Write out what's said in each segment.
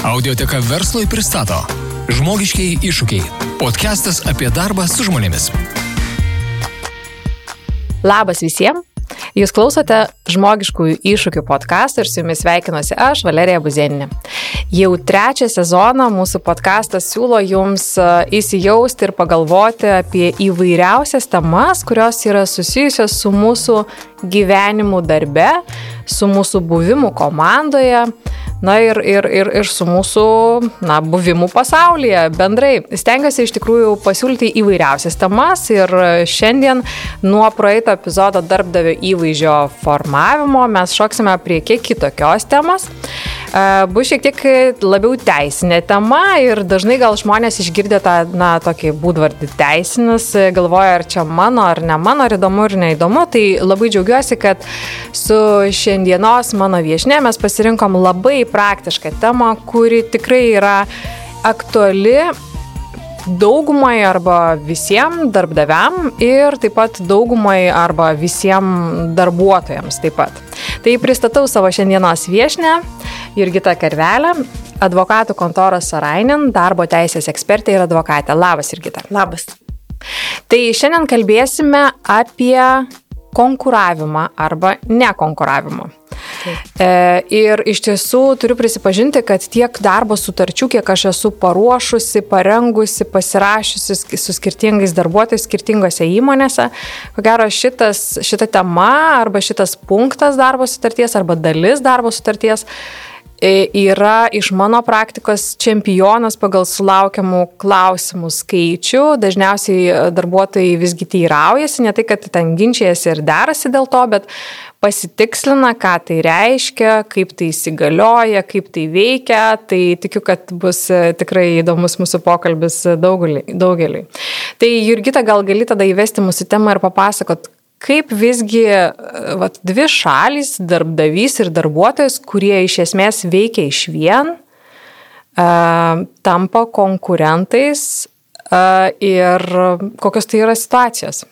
Audioteka verslui pristato Žmogiškiai iššūkiai. Podcastas apie darbą su žmonėmis. Labas visiems. Jūs klausote žmogiškųjų iššūkių podcast'o ir su jumis sveikinuosi aš, Valerija Buzieninė. Jau trečią sezoną mūsų podcastas siūlo jums e, įsijausti ir pagalvoti apie įvairiausias temas, kurios yra susijusios su mūsų gyvenimu darbe, su mūsų buvimu komandoje, na ir, ir, ir, ir su mūsų na, buvimu pasaulyje bendrai. Stengiuosi iš tikrųjų pasiūlyti įvairiausias temas ir šiandien nuo praeito epizodo darbdavio įvaizdžio formavimo mes šoksime prie kiek kitokios temos. Bus šiek tiek labiau teisinė tema ir dažnai gal žmonės išgirdę tą, na, tokį būdvardį teisinis, galvoja, ar čia mano, ar ne mano, ar įdomu, ar neįdomu. Tai labai džiaugiuosi, kad su šiandienos mano viešne mes pasirinkom labai praktišką temą, kuri tikrai yra aktuali daugumai arba visiems darbdaviam ir taip pat daugumai arba visiems darbuotojams taip pat. Tai pristatau savo šiandienos viešnę, Jurgita Karvelė, advokatų kontoros Sarainin, darbo teisės ekspertė ir advokatė. Labas, Jurgita. Labas. Tai šiandien kalbėsime apie konkuravimą arba nekonkuravimą. E, ir iš tiesų turiu prisipažinti, kad tiek darbo sutarčių, kiek aš esu paruošusi, parengusi, pasirašiusi su skirtingais darbuotojais skirtingose įmonėse, ko gero šitas, šita tema arba šitas punktas darbo sutarties arba dalis darbo sutarties yra iš mano praktikos čempionas pagal sulaukiamų klausimų skaičių. Dažniausiai e, darbuotojai visgi teiraujasi, ne tai, kad ten ginčiasi ir derasi dėl to, bet pasitikslina, ką tai reiškia, kaip tai įsigalioja, kaip tai veikia. Tai tikiu, kad bus e, tikrai įdomus mūsų pokalbis daugeliui. Tai Jurgita, gal gali tada įvesti mūsų temą ir papasakot, kaip visgi vat, dvi šalys, darbdavys ir darbuotojas, kurie iš esmės veikia iš vien, uh, tampa konkurentais uh, ir kokios tai yra situacijos.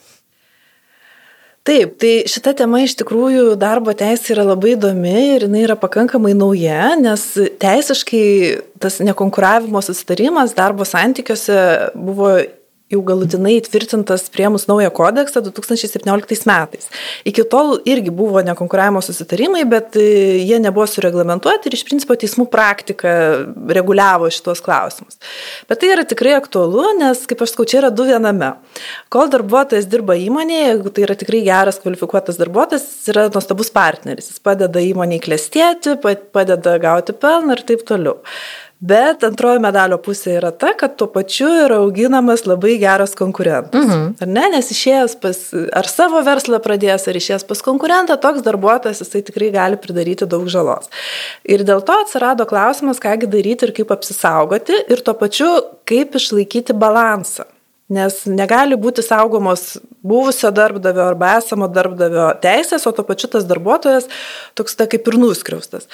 Taip, tai šita tema iš tikrųjų darbo teisė yra labai įdomi ir jinai yra pakankamai nauja, nes teisiškai tas nekonkuravimo susitarimas darbo santykiuose buvo jau galutinai įtvirtintas priemus naują kodeksą 2017 metais. Iki tol irgi buvo nekonkuravimo susitarimai, bet e, jie nebuvo sureglamentuoti ir iš principo teismų praktika reguliavo šitos klausimus. Bet tai yra tikrai aktualu, nes, kaip aš skau, čia yra du viename. Kol darbuotojas dirba įmonėje, jeigu tai yra tikrai geras kvalifikuotas darbuotojas, jis yra nuostabus partneris. Jis padeda įmonėje klestėti, padeda gauti pelną ir taip toliau. Bet antroji medalio pusė yra ta, kad tuo pačiu yra auginamas labai geras konkurentas. Mhm. Ar ne? Nes išėjęs pas, ar savo verslą pradės, ar išėjęs pas konkurentą, toks darbuotojas jisai tikrai gali pridaryti daug žalos. Ir dėl to atsirado klausimas, kągi daryti ir kaip apsisaugoti, ir tuo pačiu kaip išlaikyti balansą. Nes negali būti saugomos buvusio darbdavio arba esamo darbdavio teisės, o to pačiu tas darbuotojas toks ta kaip ir nuskriaustas.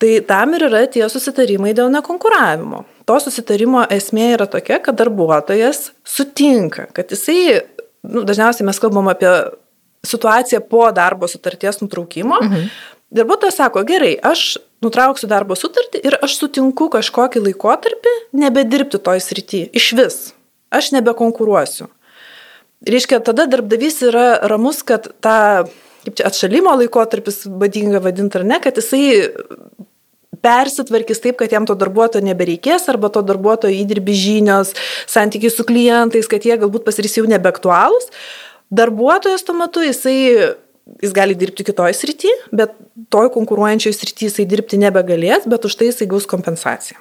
Tai tam ir yra tie susitarimai dėl nekonkuravimo. To susitarimo esmė yra tokia, kad darbuotojas sutinka, kad jisai, nu, dažniausiai mes kalbam apie situaciją po darbo sutarties nutraukimo. Mhm. Darbuotojas sako, gerai, aš nutrauksiu darbo sutartį ir aš sutinku kažkokį laikotarpį nebedirbti toj srity. Iš vis aš nebekonkuruosiu. Reiškia, tada darbdavys yra ramus, kad tą, kaip čia, atšalimo laikotarpis, vadinga vadinti ar ne, kad jisai persitvarkys taip, kad jam to darbuotojo nebereikės, arba to darbuotojo įdirbi žinios, santykiai su klientais, kad jie galbūt pasirys jau nebeaktualūs. Darbuotojas tuo metu jisai jis gali dirbti kitoje srityje, bet toj konkuruojančioje srityje jisai dirbti nebegalės, bet už tai jisai gaus kompensaciją.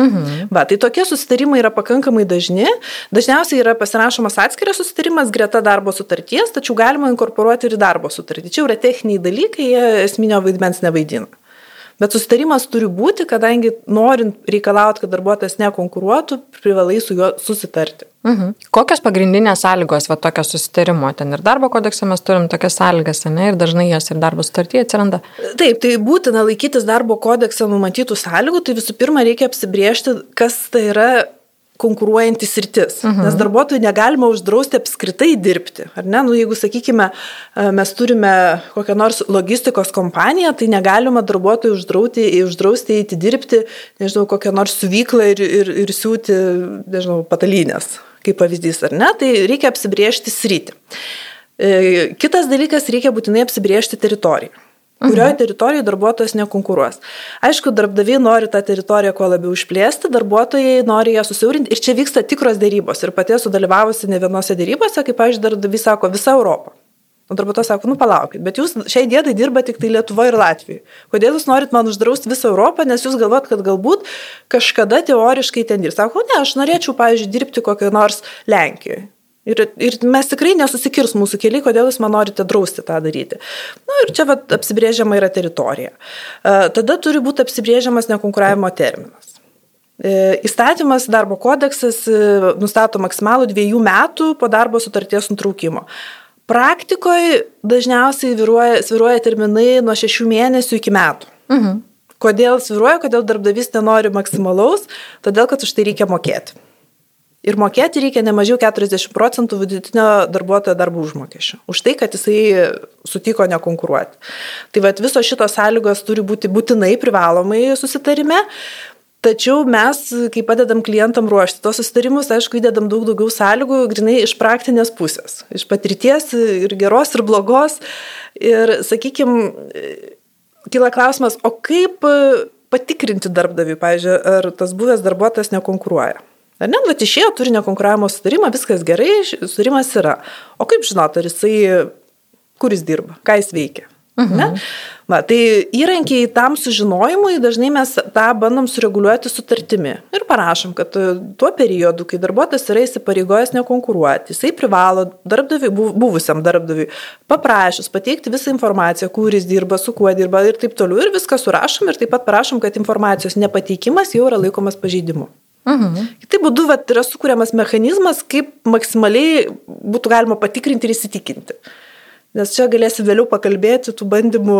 Mhm. Va, tai tokie susitarimai yra pakankamai dažni. Dažniausiai yra pasirašomas atskiras susitarimas greta darbo sutarties, tačiau galima inkorporuoti ir darbo sutartį. Čia yra techniniai dalykai, jie esminio vaidmens nevaidina. Bet susitarimas turi būti, kadangi norint reikalauti, kad darbuotojas nekonkuruotų, privalai su juo susitarti. Mhm. Kokios pagrindinės sąlygos va tokio susitarimo? Ten ir darbo kodekse mes turim tokias sąlygas, ne, ir dažnai jas ir darbo sutartyje atsiranda. Taip, tai būtina laikytis darbo kodekse numatytų sąlygų, tai visų pirma reikia apsibriežti, kas tai yra konkuruojantis rytis. -huh. Nes darbuotojų negalima uždrausti apskritai dirbti. Ar ne? Nu, jeigu, sakykime, mes turime kokią nors logistikos kompaniją, tai negalima darbuotojų uždrausti, uždrausti eiti dirbti, nežinau, kokią nors suvyklą ir, ir, ir siūti, nežinau, patalynės, kaip pavyzdys, ar ne? Tai reikia apsibriežti sritį. E, kitas dalykas, reikia būtinai apsibriežti teritoriją kurioje teritorijoje darbuotojas nekonkuruos. Aišku, darbdaviai nori tą teritoriją kuo labiau išplėsti, darbuotojai nori ją susiaurinti ir čia vyksta tikros dėrybos. Ir pati esu dalyvavusi ne vienose dėrybose, kaip, pavyzdžiui, darbdaviai sako, visa Europa. O darbuotojas sako, nu palaukit, bet jūs šiai dienai dirba tik tai Lietuvoje ir Latvijoje. Kodėl jūs norit man uždrausti visą Europą, nes jūs galvot, kad galbūt kažkada teoriškai ten dirbs. Sako, ne, aš norėčiau, pavyzdžiui, dirbti kokioje nors Lenkijoje. Ir, ir mes tikrai nesusikirs mūsų keliai, kodėl jūs man norite drausti tą daryti. Na ir čia vat, apsibrėžiama yra teritorija. E, tada turi būti apsibrėžiamas nekonkuravimo terminas. E, įstatymas darbo kodeksas e, nustato maksimalų dviejų metų po darbo sutarties nutraukimo. Praktikoje dažniausiai viruoja, sviruoja terminai nuo šešių mėnesių iki metų. Mhm. Kodėl sviruoja, kodėl darbdavys nenori maksimalaus? Todėl, kad už tai reikia mokėti. Ir mokėti reikia ne mažiau 40 procentų vidutinio darbuotojo darbo užmokesčio. Už tai, kad jisai sutiko nekonkuruoti. Tai vad visos šitos sąlygos turi būti būtinai privalomai susitarime. Tačiau mes, kai padedam klientam ruošti tos susitarimus, aišku, įdedam daug daugiau sąlygų, grinai iš praktinės pusės, iš patirties ir geros, ir blogos. Ir, sakykime, kyla klausimas, o kaip patikrinti darbdaviui, pavyzdžiui, ar tas buvęs darbuotojas nekonkuruoja? Ar ne, bet išėjo, turi nekonkuravimo sutarimą, viskas gerai, sutarimas yra. O kaip žinot, ar jisai, kur jis dirba, ką jis veikia? -huh. Ne? Va, tai įrankiai tam sužinojimui dažnai mes tą bandom sureguliuoti sutartimi ir parašom, kad e, tuo periodu, kai darbuotojas yra įsipareigojęs nekonkuruoti, jisai privalo darbdaviui, buvusiam darbdaviui, paprašus pateikti visą informaciją, kur jis dirba, su kuo dirba ir taip toliau ir viską surašom ir taip pat parašom, kad informacijos nepateikimas jau yra laikomas pažeidimu. Mhm. Taip būdu vat, yra sukūriamas mechanizmas, kaip maksimaliai būtų galima patikrinti ir įsitikinti. Nes čia galėsim vėliau pakalbėti, tų bandymų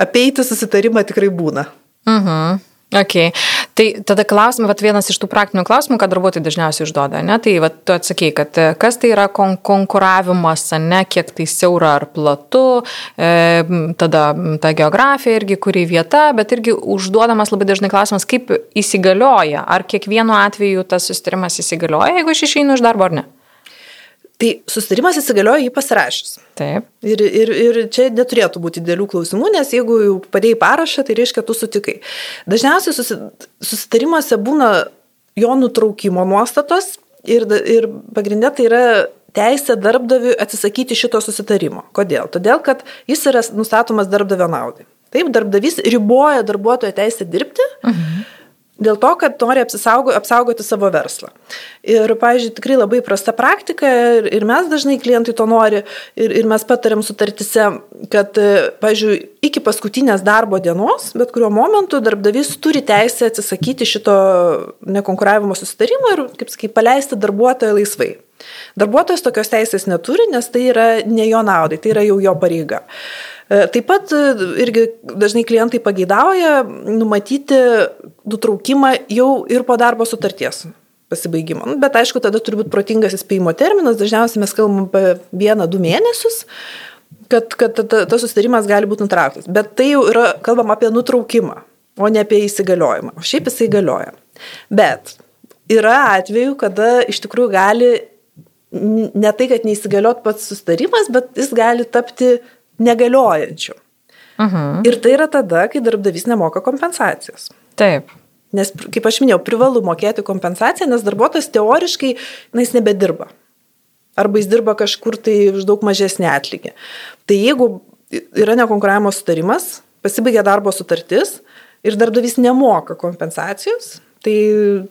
apeiti susitarimą tikrai būna. Mhm. Okay. Tai tada klausimai, vat vienas iš tų praktinių klausimų, ką darbuotojai dažniausiai užduoda, ne? tai vat, tu atsakei, kad e, kas tai yra kon konkuravimas, ne, kiek tai siaura ar platu, e, tada ta geografija irgi, kuri vieta, bet irgi užduodamas labai dažnai klausimas, kaip įsigalioja, ar kiekvienu atveju tas susitarimas įsigalioja, jeigu aš išeinu iš darbo ar ne. Tai susitarimas įsigaliojo jį pasirašęs. Taip. Ir, ir, ir čia neturėtų būti dėlių klausimų, nes jeigu jau padėjai parašą, tai reiškia, tu sutikai. Dažniausiai susitarimuose būna jo nutraukimo nuostatos ir, ir pagrindė tai yra teisė darbdaviui atsisakyti šito susitarimo. Kodėl? Todėl, kad jis yra nustatomas darbdavio naudai. Taip, darbdavys riboja darbuotojo teisę dirbti. Mhm Dėl to, kad nori apsisaugo, apsaugoti savo verslą. Ir, pavyzdžiui, tikrai labai prasta praktika ir, ir mes dažnai klientai to nori ir, ir mes patariam sutartise, kad, pavyzdžiui, iki paskutinės darbo dienos, bet kuriuo momentu darbdavys turi teisę atsisakyti šito nekonkuravimo susitarimo ir, kaip sakai, paleisti darbuotoją laisvai. Darbuotojas tokios teisės neturi, nes tai yra ne jo naudai, tai yra jau jo pareiga. E, taip pat e, irgi dažnai klientai pageidauja numatyti nutraukimą jau ir po darbo sutarties pasibaigimo. Nu, bet aišku, tada turi būti protingas įspėjimo terminas, dažniausiai mes kalbam apie vieną, du mėnesius, kad, kad tas susitarimas gali būti nutrauktas. Bet tai jau yra, kalbam apie nutraukimą, o ne apie įsigaliojimą. O šiaip jisai galioja. Bet yra atveju, kada iš tikrųjų gali ne tai, kad neįsigaliot pats susitarimas, bet jis gali tapti negaliojančių. Mhm. Ir tai yra tada, kai darbdavys nemoka kompensacijos. Taip. Nes, kaip aš minėjau, privalu mokėti kompensaciją, nes darbuotojas teoriškai, na, jis nebedirba. Arba jis dirba kažkur tai už daug mažesnį atlygį. Tai jeigu yra nekonkuravimo sutarimas, pasibaigia darbo sutartis ir darbdavys nemoka kompensacijos, tai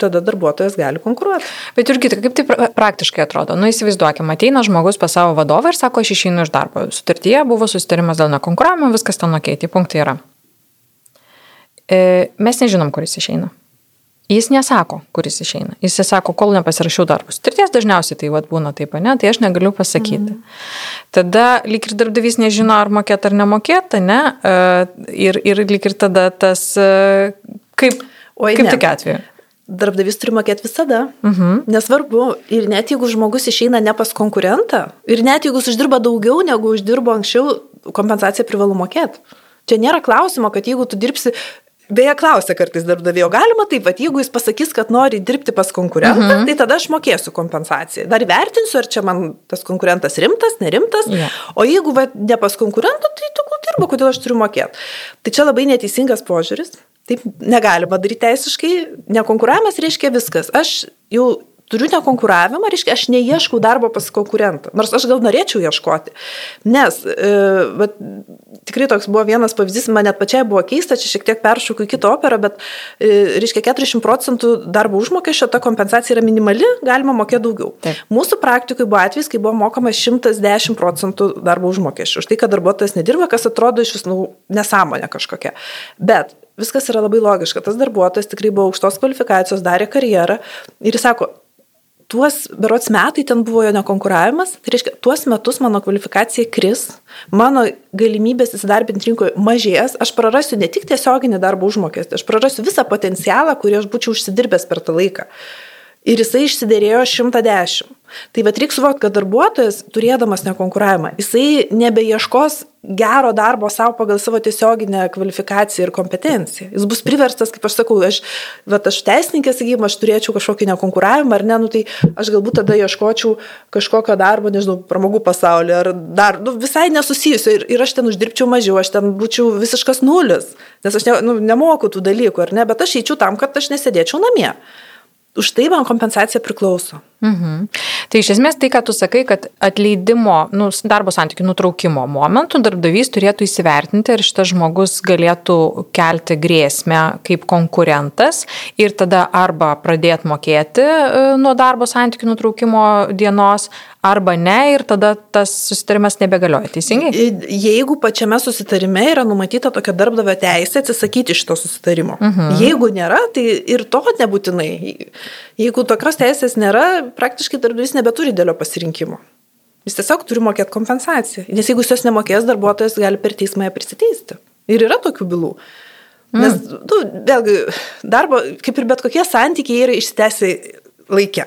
tada darbuotojas gali konkuruoti. Bet irgi, kaip tai praktiškai atrodo? Nu, įsivaizduokime, ateina žmogus pas savo vadovą ir sako, aš išeinu iš darbo. Sutartyje buvo susitarimas dėl nekonkuravimo, viskas ten ok, tai punktai yra. E, mes nežinom, kuris išeina. Jis nesako, kuris išeina. Jis sako, kol nepasirašiau darbus. Tirties dažniausiai tai vat, būna taip, ne? Tai aš negaliu pasakyti. Mm. Tada lyg ir darbdavys nežino, ar mokėt ar nemokėt, ne? E, ir, ir lyg ir tada tas, e, kaip, Oi, kaip tik atveju. darbdavys turi mokėti visada. Mhm. Nesvarbu. Ir net jeigu žmogus išeina ne pas konkurentą, ir net jeigu jis uždirba daugiau negu uždirbo anksčiau, kompensaciją privalu mokėti. Čia nėra klausimo, kad jeigu tu dirbsi Beje, klausia kartais darbdavėjo, galima taip, bet jeigu jis pasakys, kad nori dirbti pas konkurentą, uh mhm. -huh. tai tada aš mokėsiu kompensaciją. Dar vertinsiu, ar čia man tas konkurentas rimtas, nerimtas. Yeah. O jeigu va, ne pas konkurentą, tai tu kol dirba, kodėl aš turiu mokėti. Tai čia labai neteisingas požiūris. Taip negalima daryti teisiškai. Nekonkuravimas reiškia viskas. Aš jau turiu nekonkuravimą, reiškia, aš neieškau darbo pas konkurentą, nors aš gal norėčiau ieškoti. Nes, e, bet, tikrai toks buvo vienas pavyzdys, man net pačiai buvo keista, čia šiek tiek peršoku į kitą operą, bet, e, reiškia, 40 procentų darbo užmokesčio ta kompensacija yra minimali, galima mokėti daugiau. Taip. Mūsų praktikoje buvo atvejs, kai buvo mokama 110 procentų darbo užmokesčio, už tai, kad darbuotojas nedirba, kas atrodo iš vis nu, nesąmonė kažkokia. Bet viskas yra labai logiška. Tas darbuotojas tikrai buvo aukštos kvalifikacijos, darė karjerą ir jis sako, tuos berots metai ten buvo jo nekonkuravimas, tai reiškia, tuos metus mano kvalifikacija kris, mano galimybės įsidarbinti rinkoje mažės, aš prarasiu ne tik tiesioginį darbo užmokestį, aš prarasiu visą potencialą, kurį aš būčiau užsidirbęs per tą laiką ir jisai išsiderėjo 110. Tai vad reikia suvokti, kad darbuotojas, turėdamas nekonkuravimą, jisai nebeieškos gero darbo savo pagal savo tiesioginę kvalifikaciją ir kompetenciją. Jis bus priverstas, kaip aš sakau, aš, vat, aš teisininkė, sakykime, aš turėčiau kažkokį nekonkuravimą ar ne, nu, tai aš galbūt tada ieškočiau kažkokio darbo, nežinau, pramogų pasaulyje ar dar, nu, visai nesusijusio ir, ir aš ten uždirbčiau mažiau, aš ten būčiau visiškas nulis, nes aš ne, nu, nemoku tų dalykų, ar ne, bet aš eičiau tam, kad aš nesėdėčiau namie už tai man kompensacija priklauso. Mhm. Tai iš esmės tai, ką tu sakai, kad atleidimo, nu, darbo santykių nutraukimo momentu darbdavys turėtų įsivertinti, ar šitas žmogus galėtų kelti grėsmę kaip konkurentas ir tada arba pradėti mokėti e, nuo darbo santykių nutraukimo dienos, arba ne ir tada tas susitarimas nebegalioja, teisingai? Jeigu pačiame susitarime yra numatyta tokia darbdavio teisė atsisakyti šito susitarimo. Mhm. Jeigu nėra, tai ir to nebūtinai. Jeigu tokios teisės nėra, praktiškai darbdavys nebeturi dėlio pasirinkimo. Jis tiesiog turi mokėti kompensaciją. Nes jeigu jis jos nemokės, darbuotojas gali per teismą ją prisiteisti. Ir yra tokių bylų. Nes, mm. nu, vėlgi, darbo, kaip ir bet kokie santykiai, yra išsitęsi laikę.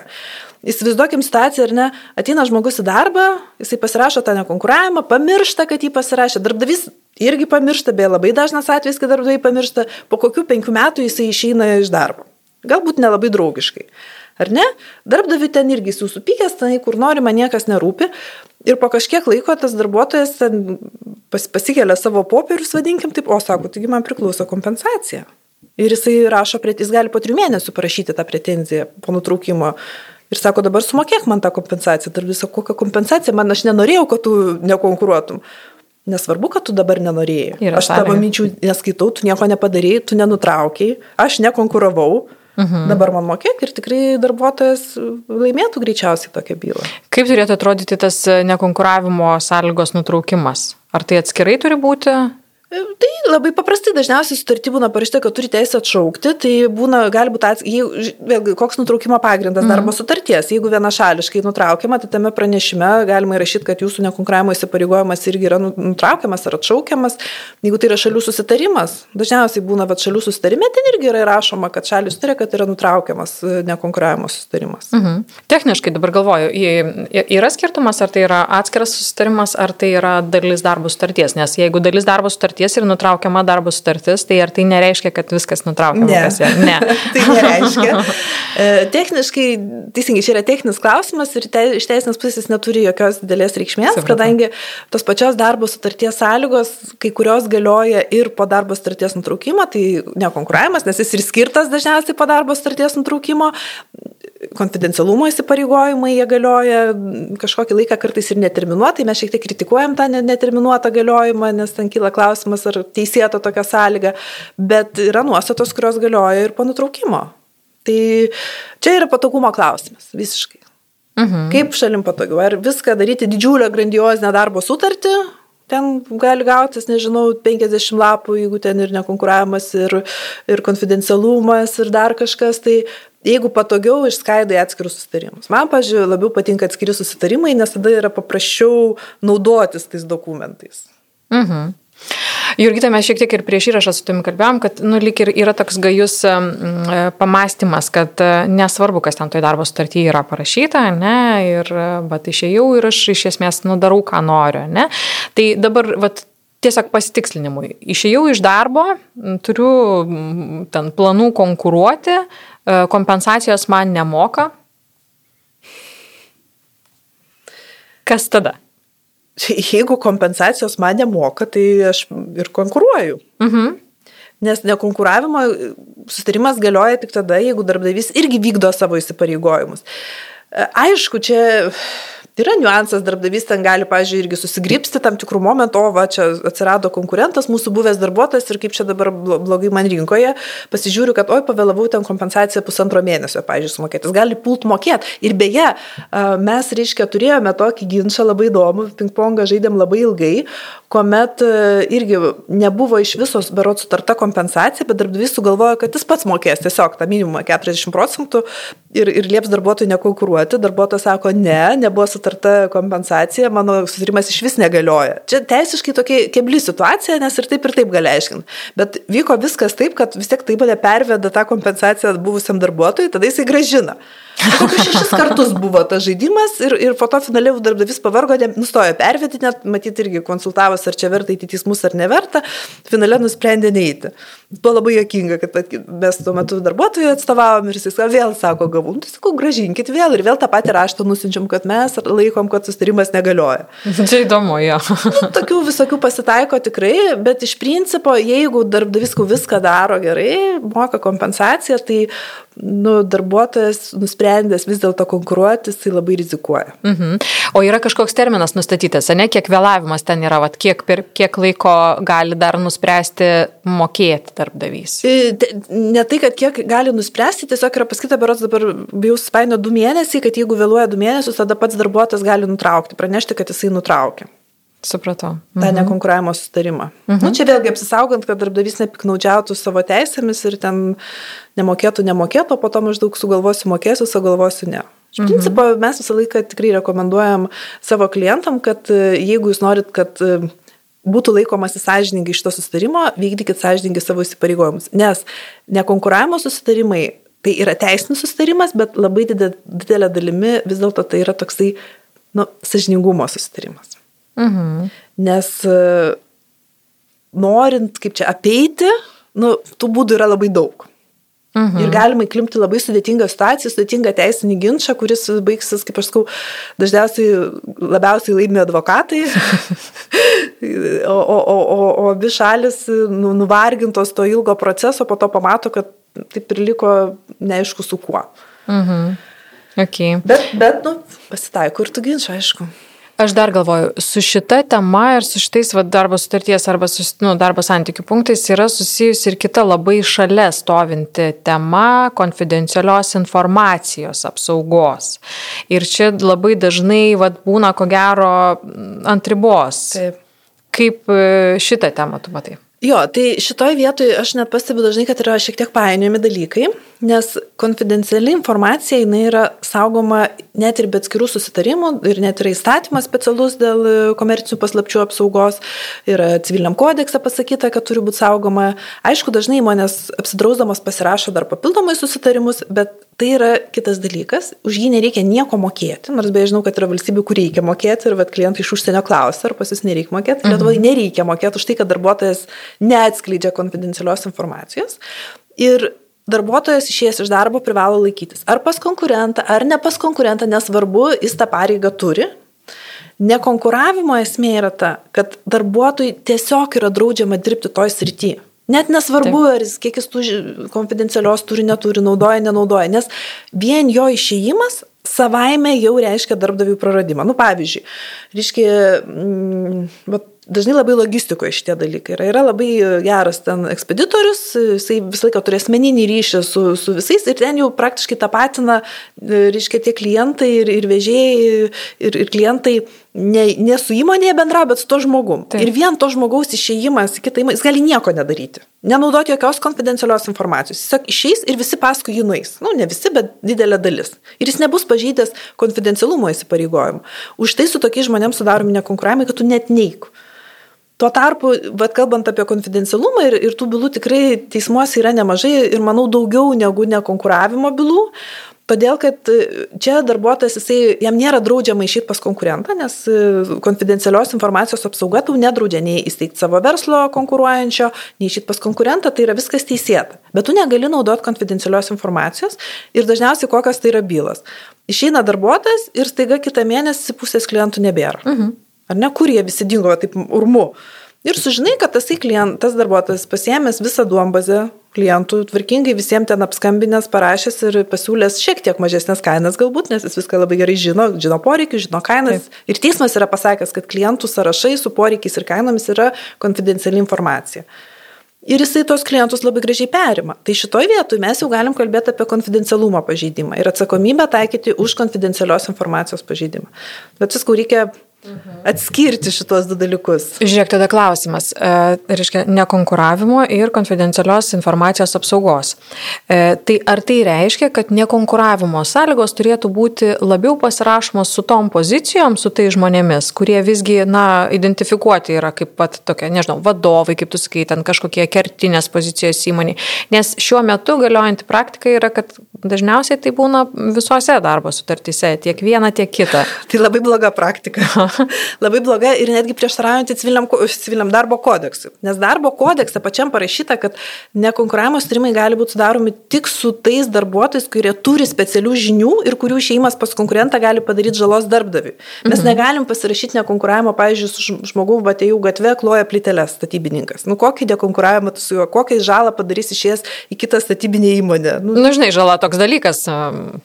Įsivaizduokim situaciją, ar ne, ateina žmogus į darbą, jisai pasirašo tą nekonkuravimą, pamiršta, kad jį pasirašė, darbdavys irgi pamiršta, beje labai dažnas atvejis, kad darbdaviai pamiršta, po kokių penkių metų jisai išeina iš darbo. Galbūt nelabai draugiškai. Ar ne? Darbdavi ten irgi jis supykęs, ten kur nori, man niekas nerūpi. Ir po kažkiek laiko tas darbuotojas pas, pasikelia savo popierius, vadinkim taip, o sako, taigi man priklauso kompensacija. Ir jisai rašo, jis gali po trijų mėnesių parašyti tą pretenziją po nutraukimo. Ir sako, dabar sumokėk man tą kompensaciją. Ir visą kokią kompensaciją, man aš nenorėjau, kad tu nekonkuruotum. Nesvarbu, kad tu dabar nenorėjai. Yra aš tavo minčių neskaitau, tu nieko nepadarėjai, tu nenutraukiai, aš nekonkuravau, Mhm. Dabar man mokėk ir tikrai darbuotojas laimėtų greičiausiai tokią bylą. Kaip turėtų atrodyti tas nekonkuravimo sąlygos nutraukimas? Ar tai atskirai turi būti? Tai labai paprastai dažniausiai sutartį būna parašyta, kad turi teisę atšaukti, tai būna, gali būti, ats... vėlgi, koks nutraukimo pagrindas mm. darbo sutarties. Jeigu vienašališkai nutraukiama, tai tame pranešime galima įrašyti, kad jūsų nekonkuravimo įsipareigojimas irgi yra nu, nutraukiamas ar atšaukiamas. Jeigu tai yra šalių susitarimas, dažniausiai būna, kad šalių susitarime ten irgi yra įrašoma, kad šalis turi, kad yra nutraukiamas e, nekonkuravimo susitarimas. Mm -hmm. Techniškai dabar galvoju, yra skirtumas, ar tai yra atskiras susitarimas, ar tai yra dalis darbo sutarties, nes jeigu dalis darbo sutarties sutarties ir nutraukiama darbo sutartis, tai ar tai nereiškia, kad viskas nutraukiama? Ne. ne. tai nereiškia. E, techniškai, teisingai, čia yra techninis klausimas ir te, iš teisinės pusės neturi jokios didelės reikšmės, Supratau. kadangi tos pačios darbo sutarties sąlygos, kai kurios galioja ir po darbo sutarties nutraukimo, tai nekonkuravimas, nes jis ir skirtas dažniausiai po darbo sutarties nutraukimo, konfidencialumo įsipareigojimai jie galioja kažkokį laiką kartais ir neterminuotai, mes šiek tiek kritikuojam tą neterminuotą galiojimą, nes ten kyla klausimas, ar teisėta tokia sąlyga, bet yra nuostatos, kurios galioja ir po nutraukimo. Tai čia yra patogumo klausimas, visiškai. Mhm. Kaip šalim patogiau? Ar viską daryti didžiulę grandiozinę darbo sutartį, ten gali gautis, nežinau, 50 lapų, jeigu ten ir nekonkuravimas, ir, ir konfidencialumas, ir dar kažkas, tai jeigu patogiau išskaidai atskirus susitarimus. Man, pažiūrėjau, labiau patinka atskiri susitarimai, nes tada yra paprasčiau naudotis tais dokumentais. Mhm. Jurgita, mes šiek tiek ir prieš įrašą su tavimi kalbėjom, kad, nu, lik ir yra toks gajus um, pamastymas, kad uh, nesvarbu, kas ten toj darbo sutartyje yra parašyta, ne, ir, bet išėjau ir aš iš esmės, nu, darau, ką noriu, ne. Tai dabar, vat, tiesiog pasitikslinimui. Išėjau iš darbo, turiu ten planų konkuruoti, kompensacijos man nemoka. Kas tada? Jeigu kompensacijos man nemoka, tai aš ir konkuruoju. Mhm. Nes nekonkuravimo sustarimas galioja tik tada, jeigu darbdavys irgi vykdo savo įsipareigojimus. Aišku, čia Yra niuansas, darbdavys ten gali, pažiūrėjau, irgi susigripsti tam tikrų momentų, o va, čia atsirado konkurentas, mūsų buvęs darbuotojas ir kaip čia dabar blogai man rinkoje, pasižiūriu, kad, oi, pavėlavau ten kompensaciją pusantro mėnesio, pažiūrėjau, sumokėtis, gali pult mokėti. Ir beje, mes, reiškia, turėjome tokį ginčą labai įdomų, ping-pongą žaidėm labai ilgai, kuomet irgi nebuvo iš visos berot sutarta kompensacija, bet darbdavys sugalvojo, kad jis pats mokės tiesiog tą minimumą 40 procentų ir, ir lieps darbuotojui nekonkuruoti. Darbuotojas sako, ne, nebuvo sutarta sutarta kompensacija, mano susitarimas iš vis negalioja. Čia teisiškai tokia kebli situacija, nes ir taip ir taip gali aiškinti. Bet vyko viskas taip, kad vis tiek taip perveda tą kompensaciją buvusiam darbuotojui, tada jisai gražina. Kokius šešis kartus buvo tas žaidimas ir, ir po to finaliai darbdavys pavargo, nustojo pervedti, net matyti irgi konsultavus, ar čia verta įti teismus ar neverta, finaliai nusprendė neįti. Buvo labai jokinga, kad mes tuo metu darbuotojų atstovavom ir jis vėl sako, gavau, nu, tai sakau, gražinkit vėl ir vėl tą patį raštą nusinčiam, kad mes laikom, kad sustarimas negalioja. Čia įdomu, jo. nu, tokių visokių pasitaiko tikrai, bet iš principo, jeigu darbdavys viską daro gerai, moka kompensaciją, tai nu, darbuotojas nusprendęs vis dėlto konkuruoti, jisai labai rizikuoja. Mhm. O yra kažkoks terminas nustatytas, ne, kiek vėlavimas ten yra, vat, kiek, per kiek laiko gali dar nuspręsti mokėti darbdavys? E, ne tai, kad kiek gali nuspręsti, tiesiog yra pasakyta, berots dabar bijau spaino du mėnesiai, kad jeigu vėluoja du mėnesius, tada pats darbuotojas gali nutraukti, pranešti, kad jisai nutraukė. Supratau. Mhm. Tą nekonkuravimo sustarimą. Mhm. Nu, čia vėlgi apsisaugant, kad darbdavys nepiknaudžiautų savo teisėmis ir ten nemokėtų, nemokėtų, o po to maždaug sugalvosiu mokėsiu, sugalvosiu ne. Iš mhm. principo mes visą laiką tikrai rekomenduojam savo klientam, kad e, jeigu jūs norit, kad e, būtų laikomasi sąžininkai iš to sustarimo, vykdykit sąžininkai savo įsipareigojimus. Nes nekonkuravimo susitarimai tai yra teisinis susitarimas, bet labai didelė dalimi vis dėlto tai yra toksai, nu, sąžiningumo susitarimas. Mhm. Nes e, norint, kaip čia, apeiti, nu, tų būdų yra labai daug. Mhm. Ir galima įklimti labai sudėtingą situaciją, sudėtingą teisinį ginčą, kuris baigsis, kaip aš sakau, dažniausiai labiausiai laimi advokatai, o, o, o, o, o abi šalis nu, nuvargintos to ilgo proceso, po to pamato, kad taip ir liko neaišku su kuo. Mhm. Okay. Bet, bet nu, pasitaiko ir tų ginčių, aišku. Aš dar galvoju, su šita tema ir su šitais va, darbo sutarties arba su, nu, darbo santykių punktais yra susijusi ir kita labai šalia stovinti tema konfidencialios informacijos apsaugos. Ir čia labai dažnai va, būna ko gero ant ribos. Taip. Kaip e, šitą temą tu matai? Jo, tai šitoj vietoj aš net pastebiu dažnai, kad yra šiek tiek painiojami dalykai, nes konfidenciali informacija jinai yra saugoma net ir be atskirų susitarimų ir net yra įstatymas specialus dėl komercinių paslapčių apsaugos, yra civiliniam kodekse pasakyta, kad turi būti saugoma. Aišku, dažnai įmonės apsidrausdamos pasirašo dar papildomai susitarimus, bet tai yra kitas dalykas, už jį nereikia nieko mokėti, nors beje žinau, kad yra valstybių, kur reikia mokėti ir vat, klientai iš užsienio klausia, ar pas jūs nereikia mokėti. Mhm. Lietuvoje nereikia mokėti už tai, kad darbuotojas neatskleidžia konfidencialios informacijos. Ir darbuotojas išėjęs iš darbo privalo laikytis. Ar pas konkurentą, ar ne pas konkurentą, nesvarbu, jis tą pareigą turi. Nekonkuravimo esmė yra ta, kad darbuotojui tiesiog yra draudžiama dirbti toj srityje. Net nesvarbu, Taip. ar jis kiek jis tų konfidencialios turi, neturi, naudoja, nenaudoja, nes vien jo išėjimas savaime jau reiškia darbdavių praradimą. Nu, pavyzdžiui, reiškia, mm, dažnai labai logistikoje šitie dalykai yra. Yra labai geras ten ekspeditorius, jisai visą laiką turi asmeninį ryšį su, su visais ir ten jau praktiškai tą patiną, reiškia, tie klientai ir, ir vežėjai ir, ir klientai ne, ne su įmonėje bendrauja, bet su to žmogum. Taip. Ir vien to žmogaus išėjimas į kitą įmonę, jis gali nieko nedaryti. Nenaudoti jokios konfidencialios informacijos. Jis tiesiog išeis ir visi paskui jį nueis. Nu, ne visi, bet didelė dalis. Ir jis nebus pažydęs konfidencialumo įsipareigojimų. Už tai su tokiais žmonėmis sudaromi nekonkuravimai, kad tu net neik. Tuo tarpu, bet kalbant apie konfidencialumą ir, ir tų bylų tikrai teismuose yra nemažai ir manau daugiau negu nekonkuravimo bylų, Todėl, kad e, čia darbuotojas, jisai, jam nėra draudžiama išėti pas konkurentą, nes e, konfidencialios informacijos apsauga tau nedraudžia nei įsteigti savo verslo konkuruojančio, nei išėti pas konkurentą, tai yra viskas teisėta. Bet tu negali naudoti konfidencialios informacijos ir dažniausiai kokios tai yra bylos. Išeina darbuotojas ir staiga kitą mėnesį pusės klientų nebėra. Mhm. Ar ne, kur jie visi dingo taip urmu. Ir sužinai, kad tas, klient, tas darbuotojas pasiemęs visą duombazę klientų, tvarkingai visiems ten apskambinęs, parašęs ir pasiūlęs šiek tiek mažesnės kainas galbūt, nes jis viską labai gerai žino, žino poreikius, žino kainas. Taip. Ir teismas yra pasakęs, kad klientų sąrašai su poreikiais ir kainomis yra konfidenciali informacija. Ir jisai tos klientus labai gražiai perima. Tai šitoj vietoj mes jau galim kalbėti apie konfidencialumo pažeidimą ir atsakomybę taikyti už konfidencialios informacijos pažeidimą. Bet viskau reikia atskirti šitos du dalykus. Žiūrėk, tada klausimas. E, reiškia, nekonkuravimo ir konfidencialios informacijos apsaugos. E, tai ar tai reiškia, kad nekonkuravimo sąlygos turėtų būti labiau pasirašomos su tom pozicijom, su tai žmonėmis, kurie visgi, na, identifikuoti yra kaip pat tokie, nežinau, vadovai, kaip tu sakai, ten kažkokie kertinės pozicijos įmoniai. Nes šiuo metu galiojanti praktika yra, kad dažniausiai tai būna visose darbo sutartyse, tiek viena, tiek kita. Tai labai bloga praktika. labai bloga ir netgi prieštaraujanti civiliniam, civiliniam darbo kodeksui. Nes darbo kodekse pačiam parašyta, kad nekonkuravimo sutarimai gali būti sudaromi tik su tais darbuotojais, kurie turi specialių žinių ir kurių išėjimas pas konkurentą gali padaryti žalos darbdaviui. Mes mhm. negalim pasirašyti nekonkuravimo, pavyzdžiui, su žmogaus batėjų gatve kloja plyteles statybininkas. Nu kokį nekonkuravimą tu su juo, kokią žalą padarys išėjęs į kitą statybinę įmonę. Nu, nu žinai, žala toks dalykas,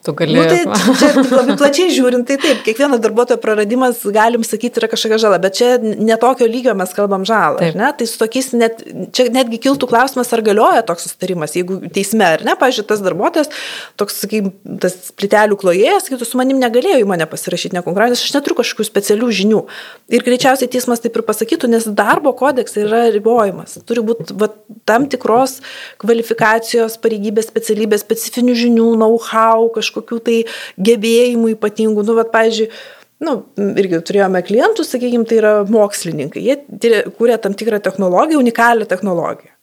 tu gali. Nu, tai, čia labai plačiai žiūrint, tai taip, kiekvieno darbuotojo praradimas gali galim sakyti, yra kažkokia žala, bet čia netokio lygio mes kalbam žalą. Ne? Tai su tokiais, net, čia netgi kiltų klausimas, ar galioja toks sustarimas, jeigu teisme, ar ne, pažiūrėjau, tas darbuotojas, toks, sakykime, tas plitelių klojėjas, sakytų, su manim negalėjo į mane pasirašyti nekonkuravęs, aš neturiu kažkokių specialių žinių. Ir greičiausiai teismas taip ir pasakytų, nes darbo kodeksai yra ribojimas. Turi būti va, tam tikros kvalifikacijos, pareigybės, specialybės, specifinių žinių, know-how, kažkokių tai gebėjimų ypatingų. Nu, va, pavyzdžiui, nu, irgi turėjome klientų, sakykime, tai yra mokslininkai. Jie kūrė tam tikrą technologiją, unikalią technologiją.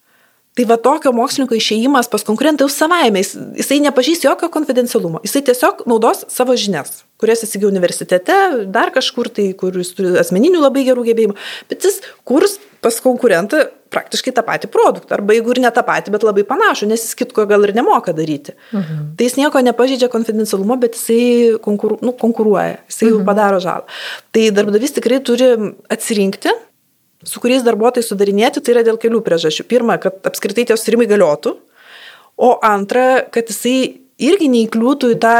Tai va tokio mokslininko išėjimas pas konkurentą jau savaime, jis, jisai nepažįs jokio konfidencialumo, jisai tiesiog naudos savo žinias, kurias įsigijo universitete, dar kažkur tai, kur jis turi asmeninių labai gerų gebėjimų, bet jis kurs pas konkurentą praktiškai tą patį produktą, arba jeigu ir ne tą patį, bet labai panašų, nes jis kitko gal ir nemoka daryti. Mhm. Tai jis nieko nepažydžia konfidencialumo, bet jisai konkuru, nu, konkuruoja, jisai mhm. padaro žalą. Tai darbdavys tikrai turi atsirinkti, su kuriais darbuotojai sudarinėti, tai yra dėl kelių priežasčių. Pirma, kad apskritai tie susirimai galiotų, o antra, kad jisai irgi neįkliūtų į tą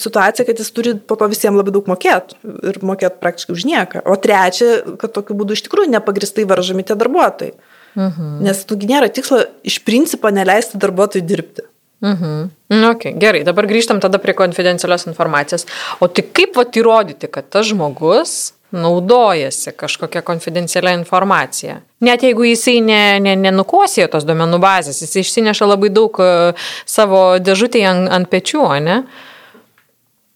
situaciją, kad jis turi po to visiems labai daug mokėti ir mokėti praktiškai už nieką. O trečia, kad tokiu būdu iš tikrųjų nepagristai varžomi tie darbuotojai. Mhm. Nes tugi nėra tikslo iš principo neleisti darbuotojui dirbti. Mhm. Nu, okay, gerai, dabar grįžtam tada prie konfidencialios informacijos. O tik kaip vat įrodyti, kad tas žmogus naudojasi kažkokia konfidencialia informacija. Net jeigu jisai nenukosėjo ne, ne tos duomenų bazės, jis išsineša labai daug e, savo dėžutėje ant, ant pečių, ne?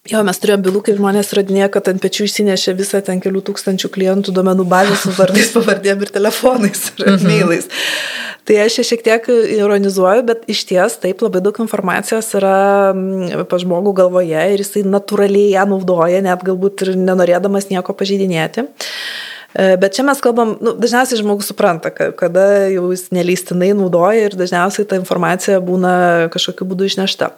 Jo, mes turėjome bylų, kai žmonės radinėjo, kad ant pečių išsinešė visą ten kelių tūkstančių klientų duomenų bazę su vardais, pavardėm ir telefonais ir -hmm. mailais. Tai aš čia šiek tiek ironizuoju, bet iš ties taip labai daug informacijos yra mm, pa žmogų galvoje ir jisai natūraliai ją naudoja, net galbūt ir nenorėdamas nieko pažeidinėti. E, bet čia mes kalbam, nu, dažniausiai žmogus supranta, kada jau jis neleistinai naudoja ir dažniausiai ta informacija būna kažkokiu būdu išnešta.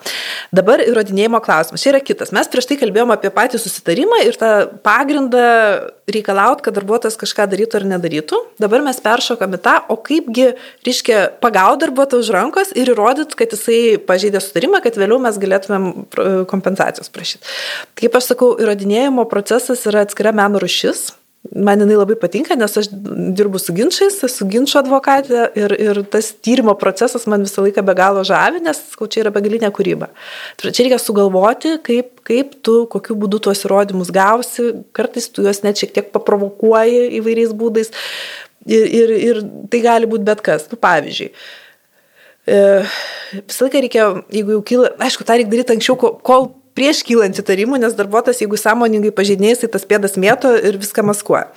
Dabar įrodinėjimo klausimas. Čia yra kitas. Mes prieš tai kalbėjome apie patį susitarimą ir tą pagrindą reikalauti, kad darbuotojas kažką darytų ar nedarytų. Dabar mes peršokame tą, o kaipgi, reiškia, pagauti darbuotoją už rankos ir įrodyti, kad jisai pažeidė sutarimą, kad vėliau mes galėtumėm kompensacijos prašyti. Kaip aš sakau, įrodinėjimo procesas yra atskira meno rušis Man jinai labai patinka, nes aš dirbu su ginčiais, esu ginčio advokatė ir, ir tas tyrimo procesas man visą laiką be galo žavi, nes čia yra begalinė kūryba. Tai čia reikia sugalvoti, kaip, kaip tu, kokiu būdu tuos įrodymus gausi, kartais tu juos net šiek tiek paprovokuoji įvairiais būdais ir, ir, ir tai gali būti bet kas. Nu, pavyzdžiui, e, visą laiką reikia, jeigu jau kyla, aišku, tą reikia daryti anksčiau, kol prieš kylant įtarimų, nes darbuotojas, jeigu sąmoningai pažeidinėjai, tai tas pėdas mėto ir viską maskuoja.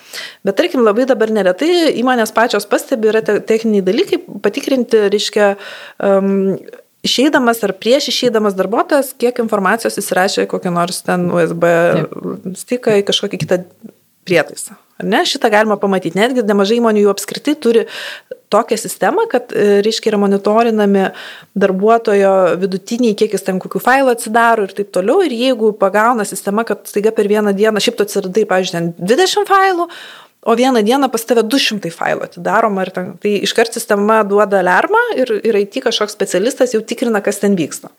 Bet tarkim, labai dabar neretai įmonės pačios pastebi, yra te techniniai dalykai, patikrinti, reiškia, um, išeidamas ar prieš išeidamas darbuotojas, kiek informacijos įsirašė kokią nors ten USB stiką į kažkokį kitą prietaisą. Ar ne? Šitą galima pamatyti. Netgi nemažai įmonių jų apskritai turi tokią sistemą, kad, e, reiškia, yra monitorinami darbuotojo vidutiniai, kiek jis ten kokių failų atsidaro ir taip toliau. Ir jeigu pagauna sistema, kad staiga per vieną dieną, šiaip tu atsiradai, pavyzdžiui, 20 failų, o vieną dieną pas tave 200 failų atidaroma ir ten, tai iškart sistema duoda alarmą ir, ir IT kažkoks specialistas jau tikrina, kas ten vyksta.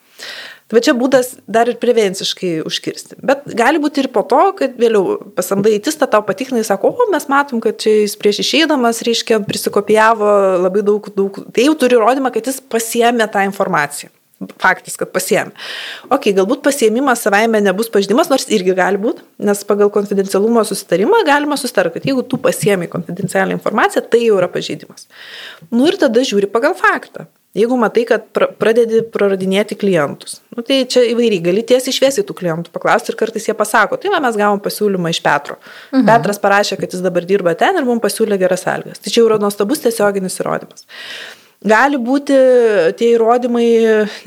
Tai čia būdas dar ir prevenciškai užkirsti. Bet gali būti ir po to, kad vėliau pasamdai įtistą, tau patikrinai, sako, o mes matom, kad čia jis prieš išeidamas, reiškia, prisikopijavo labai daug, daug. Tai jau turi įrodymą, kad jis pasiemė tą informaciją. Faktas, kad pasiemė. Ok, galbūt pasiemimas savaime nebus pažydimas, nors irgi gali būti, nes pagal konfidencialumo susitarimą galima susitarti, kad jeigu tu pasiemi konfidencialią informaciją, tai jau yra pažydimas. Nu ir tada žiūri pagal faktą. Jeigu matai, kad pradedi praradinėti klientus, nu, tai čia įvairiai, gali tiesiai išviesiai tų klientų paklausti ir kartais jie pasako, tai va, mes gavom pasiūlymą iš Petro. Mhm. Petras parašė, kad jis dabar dirba ten ir mums pasiūlė geras sąlygas. Tai čia jau yra nuostabus tiesioginis įrodymas. Gali būti tie įrodymai,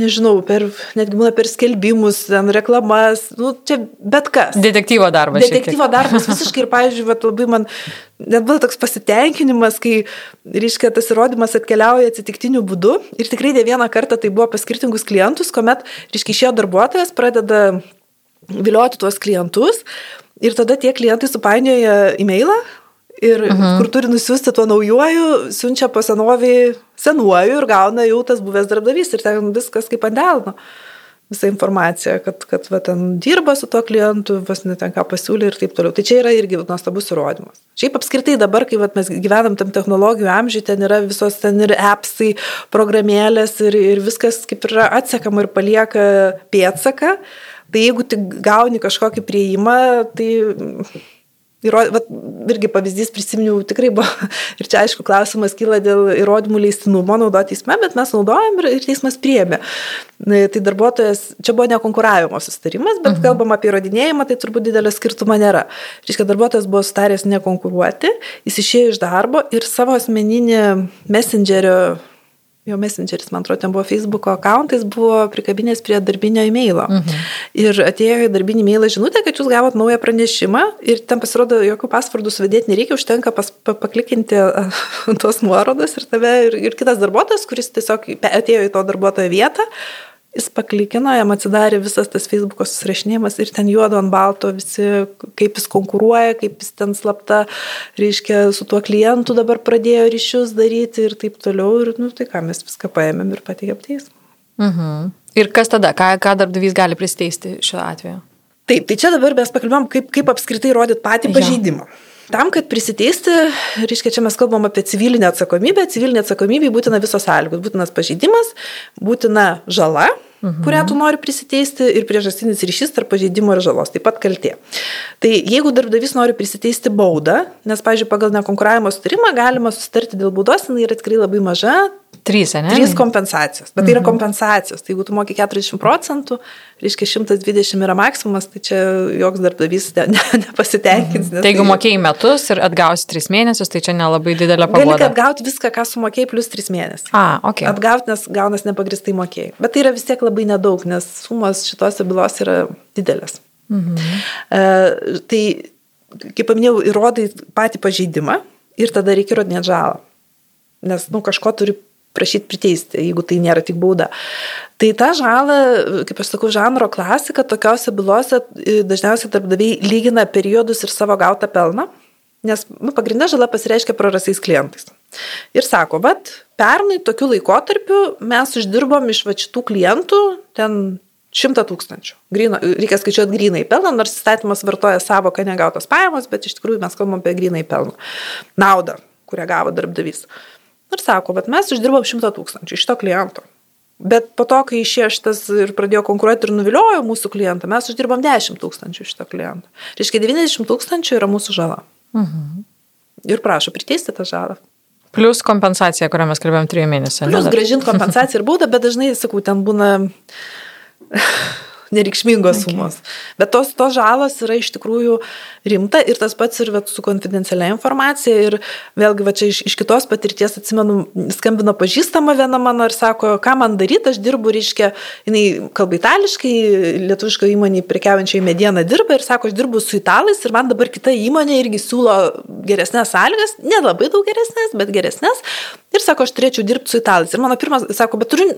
nežinau, per, netgi būna per skelbimus, ten reklamas, nu, čia bet kas. Detektyvo darbas. Detektyvo darbas visiškai ir, pavyzdžiui, vat, labai man net buvo toks pasitenkinimas, kai, reiškia, tas įrodymas atkeliauja atsitiktiniu būdu ir tikrai ne vieną kartą tai buvo pas skirtingus klientus, kuomet, reiškia, išėjo darbuotojas, pradeda vilioti tuos klientus ir tada tie klientai supainioja e-mailą Ir uh mhm. -huh. kur turi nusiųsti tuo naujuoju, siunčia po senovį senuoju ir gauna jau tas buvęs darbdavys ir ten viskas kaip ant delno. Visa informacija, kad, kad va, ten dirba su tuo klientu, vas neten ką pasiūlė ir taip toliau. Tai čia yra irgi nuostabus įrodymas. Šiaip apskritai dabar, kai va, mes gyvenam tam technologijų amžiui, ten yra visos ten ir appsai, programėlės ir, ir viskas kaip yra atsekama ir palieka pėtsaką. Tai jeigu tik gauni kažkokį prieimą, tai Įro, vat, irgi pavyzdys prisiminiau, tikrai buvo, ir čia aišku klausimas kyla dėl įrodymų leistinumo naudoti teisme, bet mes naudojam ir, ir teismas priėmė. Tai darbuotojas, čia buvo nekonkuravimo sustarimas, bet mhm. kalbam apie įrodinėjimą, tai turbūt didelio skirtumo nėra. Reiškia, darbuotojas buvo sutaręs nekonkuruoti, jis išėjo iš darbo ir savo asmeninį messengerio jo messengeris, man atrodo, ten buvo Facebook'o akantais, buvo prikabinės prie darbinio e-mailo. Mhm. Ir atėjo į darbinį e-mailą žinutę, kad jūs gavot naują pranešimą ir ten pasirodo, jokių pasvardų sudėti nereikia, užtenka pas, pa, paklikinti tos nuorodas ir tave ir, ir kitas darbuotojas, kuris tiesiog atėjo į to darbuotojo vietą, Jis paklikino, jam atsidarė visas tas Facebook'o susirašinėjimas ir ten juodo ant balto visi, kaip jis konkuruoja, kaip jis ten slapta, reiškia, su tuo klientu dabar pradėjo ryšius daryti ir taip toliau. Ir, nu, tai ką, mes viską paėmėm ir pateikėm teismą. Mhm. Ir kas tada, ką, ką darbdavys gali pristeisti šiuo atveju? Taip, tai čia dabar mes pakalbėjom, kaip, kaip apskritai rodyti patį pažeidimą. Ja. Tam, kad prisiteisti, reiškia, čia mes kalbam apie civilinę atsakomybę, civilinė atsakomybė būtina visos sąlygos, būtinas pažeidimas, būtina žala, mhm. kurią tu nori prisiteisti ir priežastinis ryšys tarp pažeidimo ir žalos, taip pat kaltė. Tai jeigu darbdavys nori prisiteisti baudą, nes, pavyzdžiui, pagal nekonkuravimo sutarimą galima susitarti dėl baudos, jinai yra tikrai labai maža, Trys, ne? Trys kompensacijos. Bet tai yra mhm. kompensacijos. Tai jeigu tu moki 40 procentų, reiškia 120 yra maksimumas, tai čia joks darbdavys ne, ne, nepasitenkins. Mhm. Tai jeigu mokėjai metus ir atgausi 3 mėnesius, tai čia nelabai didelė pagalba. Gali atgauti viską, ką sumokėjai, plus 3 mėnesius. A, ok. Atgauti, nes gaunas nepagristai mokėjai. Bet tai yra vis tiek labai nedaug, nes sumos šitose bylos yra didelės. Mhm. E, tai, kaip paminėjau, įrodai patį pažeidimą ir tada reikia įrodinėti žalą. Nes, nu, kažko turi prašyti priteisti, jeigu tai nėra tik bauda. Tai tą žalą, kaip aš sakau, žanro klasika, tokiuose bylose e, dažniausiai darbdaviai lygina periodus ir savo gautą pelną, nes nu, pagrindinė žala pasireiškia prarasiais klientais. Ir sako, bet pernai tokiu laikotarpiu mes uždirbom iš va šitų klientų ten šimtą tūkstančių. Grino, reikia skaičiuoti grinai pelną, nors įstatymas vartoja savoką negautos pajamos, bet iš tikrųjų mes kalbam apie grinai pelną. Naudą, kurią gavo darbdavys. Ir sako, bet mes uždirbam 100 tūkstančių iš to kliento. Bet po to, kai išėjo šitas ir pradėjo konkuruoti ir nuviliojo mūsų klientą, mes uždirbam 10 tūkstančių iš to kliento. Reiškia, 90 tūkstančių yra mūsų žala. Mhm. Ir prašo priteisti tą žalą. Plius kompensacija, kurią mes kalbėjom trijų mėnesių. Plius gražinti kompensaciją ir baudą, bet dažnai, sakau, ten būna nereikšmingos sumos. Bet tos, tos žalos yra iš tikrųjų rimta ir tas pats ir vat, su konfidencialia informacija. Ir vėlgi, va čia iš, iš kitos patirties atsimenu, skambino pažįstama viena mano ir sako, ką man daryti, aš dirbu, reiškia, jinai kalba itališkai, lietuviško įmonė prekiaujančiai medieną dirba ir sako, aš dirbu su italais ir man dabar kita įmonė irgi siūlo geresnės sąlygas, nelabai daug geresnės, bet geresnės. Ir sako, aš turėčiau dirbti su italais. Ir mano pirmas, sako, bet turiu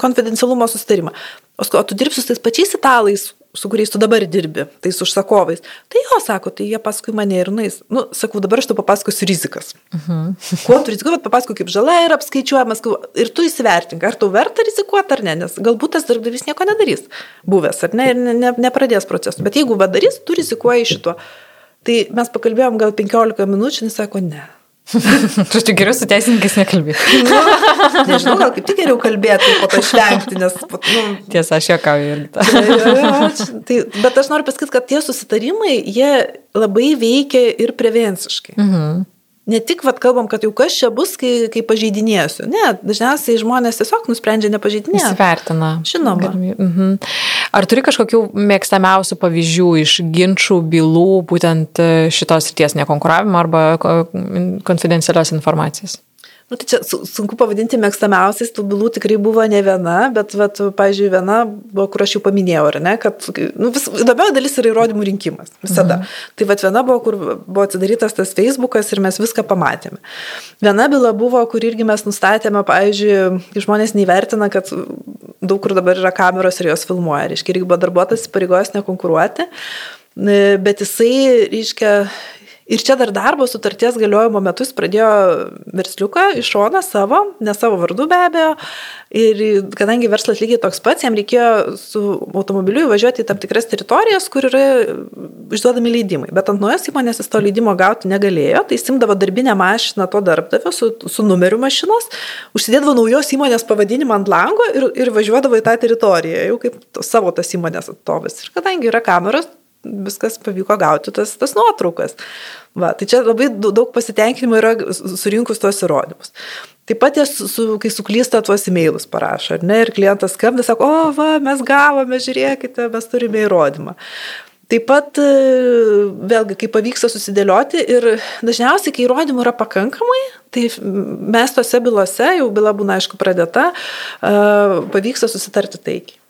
konfidencialumo sustarimą. O, o tu dirbsi su tais pačiais italais, su kuriais tu dabar dirbi, tais užsakovais. Tai jo, sako, tai jie paskui mane ir nais. Nu, sakau, dabar aš tau papasakosiu rizikas. Uh mhm. -huh. Kuo tu rizikuoji, papasakok, kaip žala yra apskaičiuojamas ir tu įsivertink, ar tau verta rizikuoti ar ne, nes galbūt tas darbdavys nieko nedarys, buvęs ar ne, ir ne, ne, nepradės procesų. Bet jeigu vadarys, tu rizikuoji šituo. Tai mes pakalbėjom gal 15 minučių, jis sako, ne Tu tik geriau su teisininkais nekalbėti. nu, nežinau, gal kaip tik geriau kalbėti, po to išvengti, nes... Nu, Tiesa, aš juokauju irgi. tai, bet aš noriu pasakyti, kad tie susitarimai, jie labai veikia ir prevenciškai. Mhm ne tik, vad, kalbam, kad jau kas čia bus, kai, kai pažeidinėsiu. Ne, dažniausiai žmonės tiesiog nusprendžia nepažeidinėti. Įsivertina. Žinoma. Mhm. Ar turi kažkokių mėgstamiausių pavyzdžių iš ginčių bylų, būtent e, šitos ties nekonkuravimo arba konfidencialios informacijos? Nu, tai čia sunku pavadinti mėgstamiausiais, tų bylų tikrai buvo ne viena, bet, vat, pažiūrėjau, viena buvo, kur aš jau paminėjau, ar ne, kad nu, vis, įdomioji dalis yra įrodymų rinkimas. Visada. Mhm. Tai vat, viena buvo, kur buvo atsidarytas tas Facebookas ir mes viską pamatėme. Viena byla buvo, kur irgi mes nustatėme, pavyzdžiui, žmonės neįvertina, kad daug kur dabar yra kameros ir jos filmuoja. Reiškia, irgi buvo darbuotojas pareigojęs nekonkuruoti bet jisai, reiškia, Ir čia dar darbo sutarties galiojimo metus pradėjo versliuką iš šoną savo, ne savo vardu be abejo. Ir kadangi verslas lygiai toks pats, jam reikėjo su automobiliu įvažiuoti į tam tikras teritorijas, kur yra išduodami leidimai. Bet ant naujos įmonės jis to leidimo gauti negalėjo, tai simdavo darbinę mašiną to darbdavio su, su numeriu mašinos, užsidėdavo naujos įmonės pavadinimą ant lango ir, ir važiuodavo į tą teritoriją, jau kaip savo tas įmonės atstovas. Ir kadangi yra kameros, viskas pavyko gauti tas, tas nuotraukas. Va, tai čia labai daug pasitenkinimo yra surinkus tuos įrodymus. Taip pat, su, kai suklysta tuos e-mailus parašo, ar ne, ir klientas skambina, sako, o, va, mes gavome, žiūrėkite, mes turime įrodymą. Taip pat, e, vėlgi, kai pavyksta susidėlioti ir dažniausiai, kai įrodymų yra pakankamai, tai mes tose bylose, jau byla būna aišku pradėta, e, pavyksta susitarti taikiai.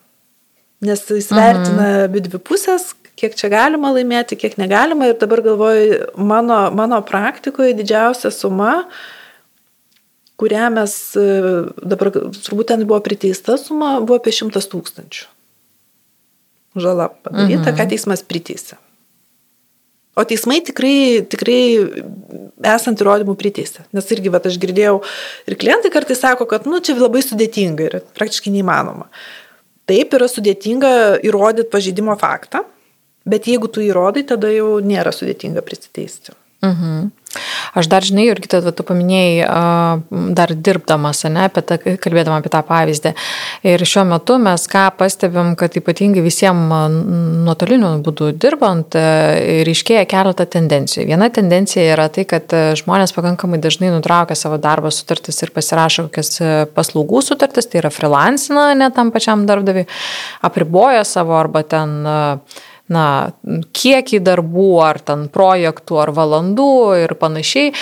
Nes jis vertina mhm. abi dvi pusės, kiek čia galima laimėti, kiek negalima. Ir dabar galvoju, mano, mano praktikoje didžiausia suma, kurią mes e, dabar, turbūt ten buvo priteista suma, buvo apie šimtas tūkstančių. Žala padaryta, mhm. ką teismas priteisė. O teismai tikrai, tikrai esant įrodymų priteisė. Nes irgi, va, aš girdėjau, ir klientai kartais sako, kad, nu, čia labai sudėtinga ir praktiškai neįmanoma. Taip yra sudėtinga įrodyti pažeidimo faktą, Bet jeigu tu įrodai, tada jau nėra sudėtinga prisiteisti. Mhm. Aš dar žinai, ir kitą tu paminėjai, dar dirbdamas, ne, apie tą, kalbėdama apie tą pavyzdį. Ir šiuo metu mes ką pastebim, kad ypatingai visiems nuotoliniu būdu dirbant, e, ryškėja keletą tendencijų. Viena tendencija yra tai, kad žmonės pakankamai dažnai nutraukia savo darbo sutartis ir pasirašo kokias e, paslaugų sutartis, tai yra freelancina net tam pačiam darbdaviui, apriboja savo arba ten uh, na, kiekį darbų ar ten projektų ar valandų ir panašiai.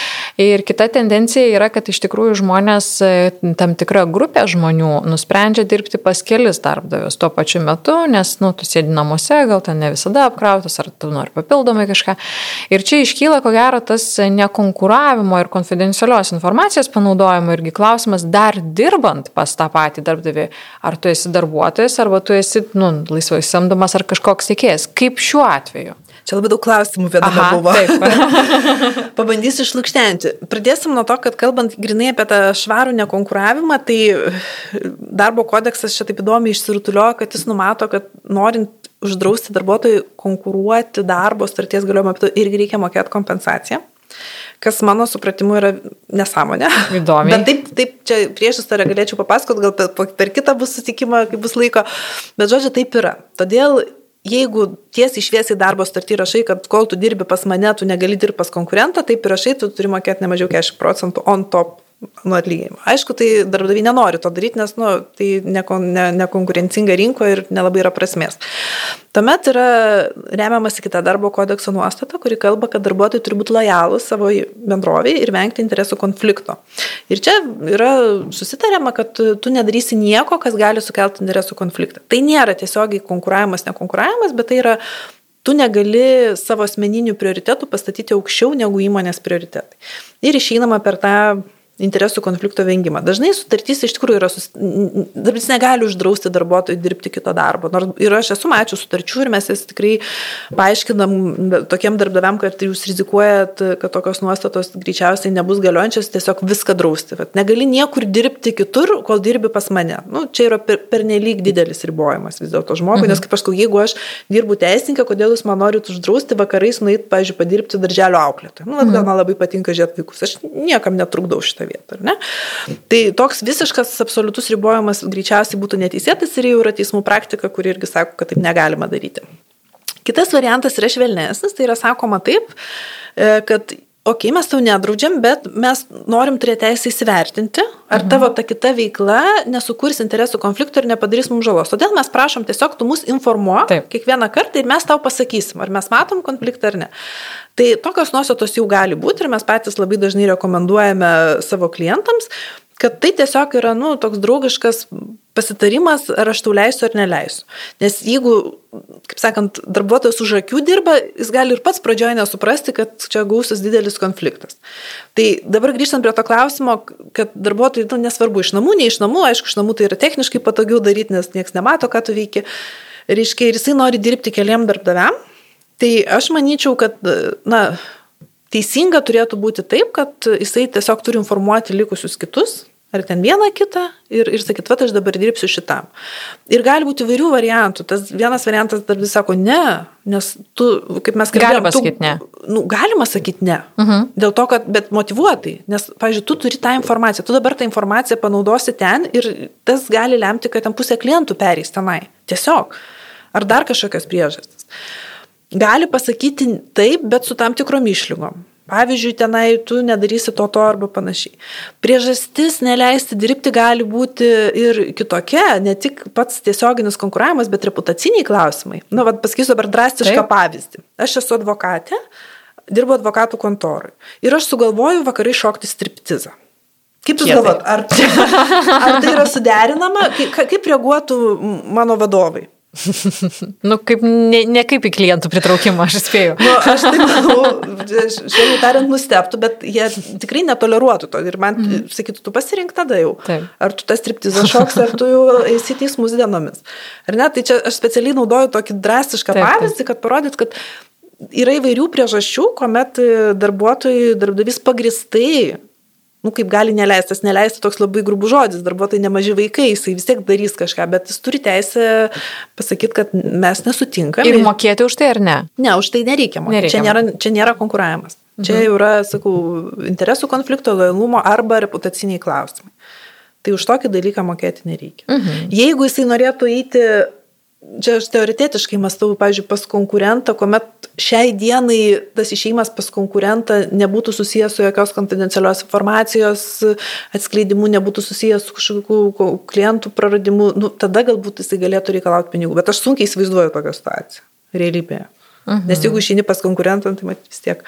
Ir kita tendencija yra, kad iš tikrųjų žmonės, e, tam tikra grupė žmonių nusprendžia dirbti pas kelis darbdavius tuo pačiu metu, nes, nu, tu sėdi namuose, gal ten ne visada apkrautas, ar tu nori papildomai kažką. Ir čia iškyla, ko gero, tas nekonkuravimo ir konfidencialios informacijos panaudojimo irgi klausimas, dar dirbant pas tą patį darbdavį, ar tu esi darbuotojas, arba tu esi, nu, laisvai samdomas ar kažkoks tiekėjas kaip šiuo atveju? Čia labai daug klausimų viename Aha, buvo. Pabandysiu išlūkštenti. Pradėsim nuo to, kad kalbant grinai apie tą švarų nekonkuravimą, tai darbo kodeksas čia taip įdomiai išsirutuliojo, kad jis numato, kad norint uždrausti darbuotojui konkuruoti darbo starties galiojimo metu irgi reikia mokėti kompensaciją kas mano supratimu yra nesąmonė. Įdomu. Bet taip, taip čia prieš istoriją galėčiau papasakoti, gal per, per kitą bus sutikimą, kai bus laiko. Bet žodžiu, taip yra. Todėl jeigu tiesiai šviesiai darbo startį rašai, kad kol tu dirbi pas mane, tu negali dirbti pas konkurentą, taip ir rašai, tu turi mokėti ne mažiau 40 procentų on top nuo atlyginimo. Aišku, tai darbdaviai nenori to daryti, nes nu, tai nekonkurencinga ne, ne rinkoje ir nelabai yra prasmės. Tuomet yra remiamasi kita darbo kodekso nuostata, kuri kalba, kad darbuotojai turi būti lojalūs savo bendroviai ir vengti interesų konflikto. Ir čia yra susitariama, kad tu nedarysi nieko, kas gali sukelti interesų konfliktą. Tai nėra tiesiogiai konkuravimas, nekonkuravimas, bet tai yra tu negali savo asmeninių prioritetų pastatyti aukščiau negu įmonės prioritetai. Ir išeinama per tą interesų konflikto vengimą. Dažnai sutartys iš tikrųjų yra, sus... darbdavys negali uždrausti darbuotojui dirbti kito darbo. Nors ir aš esu mačius sutarčių ir mes jas tikrai paaiškinam tokiem darbdaviam, kad jūs rizikuojat, kad tokios nuostatos greičiausiai nebus galiojančios, tiesiog viską drausti. Vat negali niekur dirbti kitur, kol dirbi pas mane. Nu, čia yra per, per nelik didelis ribojimas vis dėlto žmogui, mhm. nes kaip aš sakau, jeigu aš dirbu teisininką, kodėl jūs man norit uždrausti vakarais nueit, pavyzdžiui, padirbti darželio auklėtoją. Nu, mhm. man labai patinka žiūrėti vaikus. Aš niekam netrukdau šitą šitą vietą, ar ne? Tai toks visiškas absoliutus ribojimas greičiausiai būtų neteisėtas ir jau yra teismų praktika, kuri irgi sako, kad taip negalima daryti. Kitas variantas yra švelnesnis, tai yra sakoma taip, e, kad okay, mes tau nedraudžiam, bet mes norim turėti teisę įsivertinti, ar mhm. tavo ta kita veikla nesukurs interesų konflikto ir nepadarys mums žalos. Todėl mes prašom tiesiog tu mus informuok kiekvieną kartą ir mes tau pasakysim, ar mes matom konfliktą ar ne. Tai tokios nuostatos jau gali būti ir mes patys labai dažnai rekomenduojame savo klientams, kad tai tiesiog yra, nu, toks draugiškas pasitarimas, ar aš tau leisiu ar neleisiu. Nes jeigu, kaip sakant, darbuotojas už akių dirba, jis gali ir pats pradžioje nesuprasti, kad čia gausis didelis konfliktas. Tai dabar grįžtant prie to klausimo, kad darbuotojai, nu, nesvarbu, iš namų, ne iš namų, aišku, iš namų tai yra techniškai patogiau daryti, nes niekas nemato, ką tu veiki. Reiškia, ir jisai nori dirbti keliam darbdaviam Tai aš manyčiau, kad, na, teisinga turėtų būti taip, kad jisai tiesiog turi informuoti likusius kitus, ar ten vieną kitą ir, ir sakyt, va, aš dabar dirbsiu šitam. Ir gali būti įvairių variantų. Tas vienas variantas dar vis sako ne, nes tu, kaip mes kalbėjome, galima sakyti ne. Nu, galima sakyti ne. Uh mhm. -huh. Dėl to, kad, bet motivuotai, nes, pavyzdžiui, tu turi tą informaciją, tu dabar tą informaciją panaudosi ten ir tas gali lemti, kad ten pusė klientų perės tenai. Tiesiog. Ar dar kažkokios priežastys gali pasakyti taip, bet su tam tikrom išlygom. Pavyzdžiui, tenai tu nedarysi to, to arba panašiai. Priežastis neleisti dirbti gali būti ir kitokia, ne tik pats tiesioginis konkuravimas, bet reputaciniai klausimai. Na, nu, vad pasakysiu dabar drastišką Taip. pavyzdį. Aš esu advokatė, dirbu advokatų kontorui. Ir aš sugalvoju vakarai šokti striptizą. Kaip jūs galvojat, ar, ar tai yra suderinama, kaip, kaip reaguotų mano vadovai? Nu, kaip, ne, ne kaip į klientų pritraukimą, aš spėju. nu, aš taip manau, švelniai tariant, nusteptų, bet jie tikrai netoleruotų to. Ir man mm. sakytų, tu pasirink tada jau. Taip. Ar tu tas triptizą šoks, ar tu jau esi teismus dienomis. Ar ne? Tai čia aš specialiai naudoju tokį drastišką taip, pavyzdį, taip. kad parodyt, kad yra įvairių priežasčių, kuomet darbuotojai, darbdavys pagristai nu, kaip gali neleistas, neleistas toks labai grubus žodis, darbuotojai nemaži vaikai, jisai vis tiek darys kažką, bet jis turi teisę pasakyti, kad mes nesutinkame. Ir mokėti už tai ar ne? Ne, už tai nereikia mokėti. Nereikia. Čia, nėra, čia nėra konkuravimas. Mhm. Čia yra, sakau, interesų konflikto, lojalumo arba reputaciniai klausimai. Tai už tokį dalyką mokėti nereikia. Mhm. Jeigu jisai norėtų eiti čia aš teoretetiškai mąstau, pavyzdžiui, pas konkurentą, kuomet šiai dienai tas išėjimas pas konkurentą nebūtų susijęs su jokios konfidencialios informacijos atskleidimu, nebūtų susijęs su kažkokiu klientų praradimu, nu, tada galbūt jisai galėtų reikalauti pinigų. Bet aš sunkiai įsivaizduoju tokią situaciją realybėje. Mhm. Nes jeigu išeini pas konkurentą, tai mat vis tiek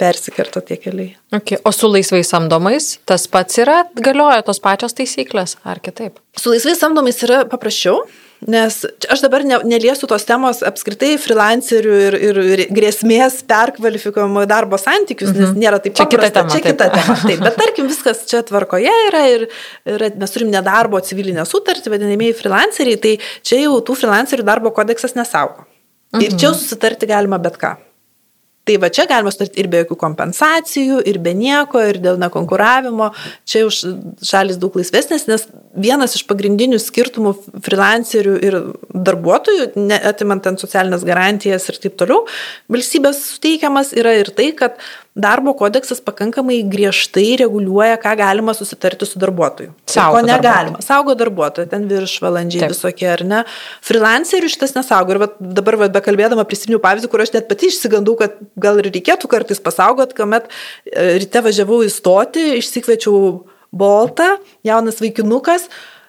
persikerta tie keliai. Okay. O su laisvai samdomais tas pats yra, galioja tos pačios taisyklės ar kitaip? Su laisvai samdomais yra paprasčiau, Nes aš dabar ne, neliesiu tos temos apskritai freelancerių ir, ir, ir grėsmės perkvalifikavimo darbo santykius, nes mhm. nėra taip čia paprasta. Kita tema, čia kita tema. Taip, bet tarkim, viskas čia tvarkoje yra ir, ir mes turim nedarbo civilinę sutartį, vadinamieji freelanceriai, tai čia jau tų freelancerių darbo kodeksas nesaugo. Mhm. Ir čia jau susitarti galima bet ką. Tai va čia galima sutarti ir be jokių kompensacijų, ir be nieko, ir dėl nekonkuravimo. Čia jau šalis daug laisvesnės, nes vienas iš pagrindinių skirtumų freelancerių ir darbuotojų, atimant ten socialinės garantijas ir taip toliau, valstybės suteikiamas yra ir tai, kad darbo kodeksas pakankamai griežtai reguliuoja, ką galima susitarti su darbuotoju. Saugo ko negalima. darbuotoją. Saugo darbuotoją, ten viršvalandžiai Taip. visokie, ar ne? Freelancerių šitas nesaugo. Ir vat dabar vat bekalbėdama prisiminiau pavyzdį, kur aš net pati išsigandau, kad gal ir reikėtų kartais pasaugot, kuomet e, ryte važiavau į stotį, išsikviečiau Boltą, jaunas vaikinukas,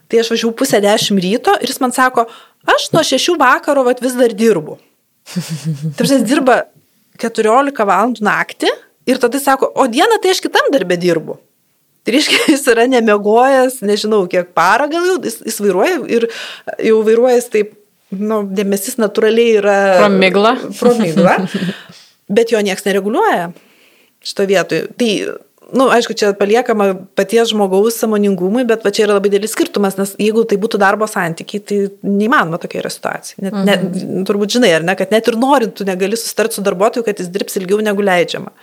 tai aš važiavau pusę dešimt ryto ir jis man sako, aš nuo šešių vakaro vat, vis dar dirbu. Taip, jis dirba 14 valandų naktį ir tada sako, o dieną tai aš kitam darbę dirbu. Tai reiškia, jis yra nemiegojęs, nežinau, kiek parą gal jau, jis, jis vairuoja ir jau vairuoja jis taip, nu, dėmesys natūraliai yra. Promigla. Promigla. Bet jo niekas nereguliuoja šito vietoje. Tai, nu, aišku, čia paliekama paties žmogaus samoningumui, bet va čia yra labai didelis skirtumas, nes jeigu tai būtų darbo santykiai, tai neįmanoma tokia yra situacija. Net, mhm. net, turbūt žinai, ar ne, kad net ir norint, tu negali susitarti su darbuotoju, kad jis dirbs ilgiau negu leidžiama.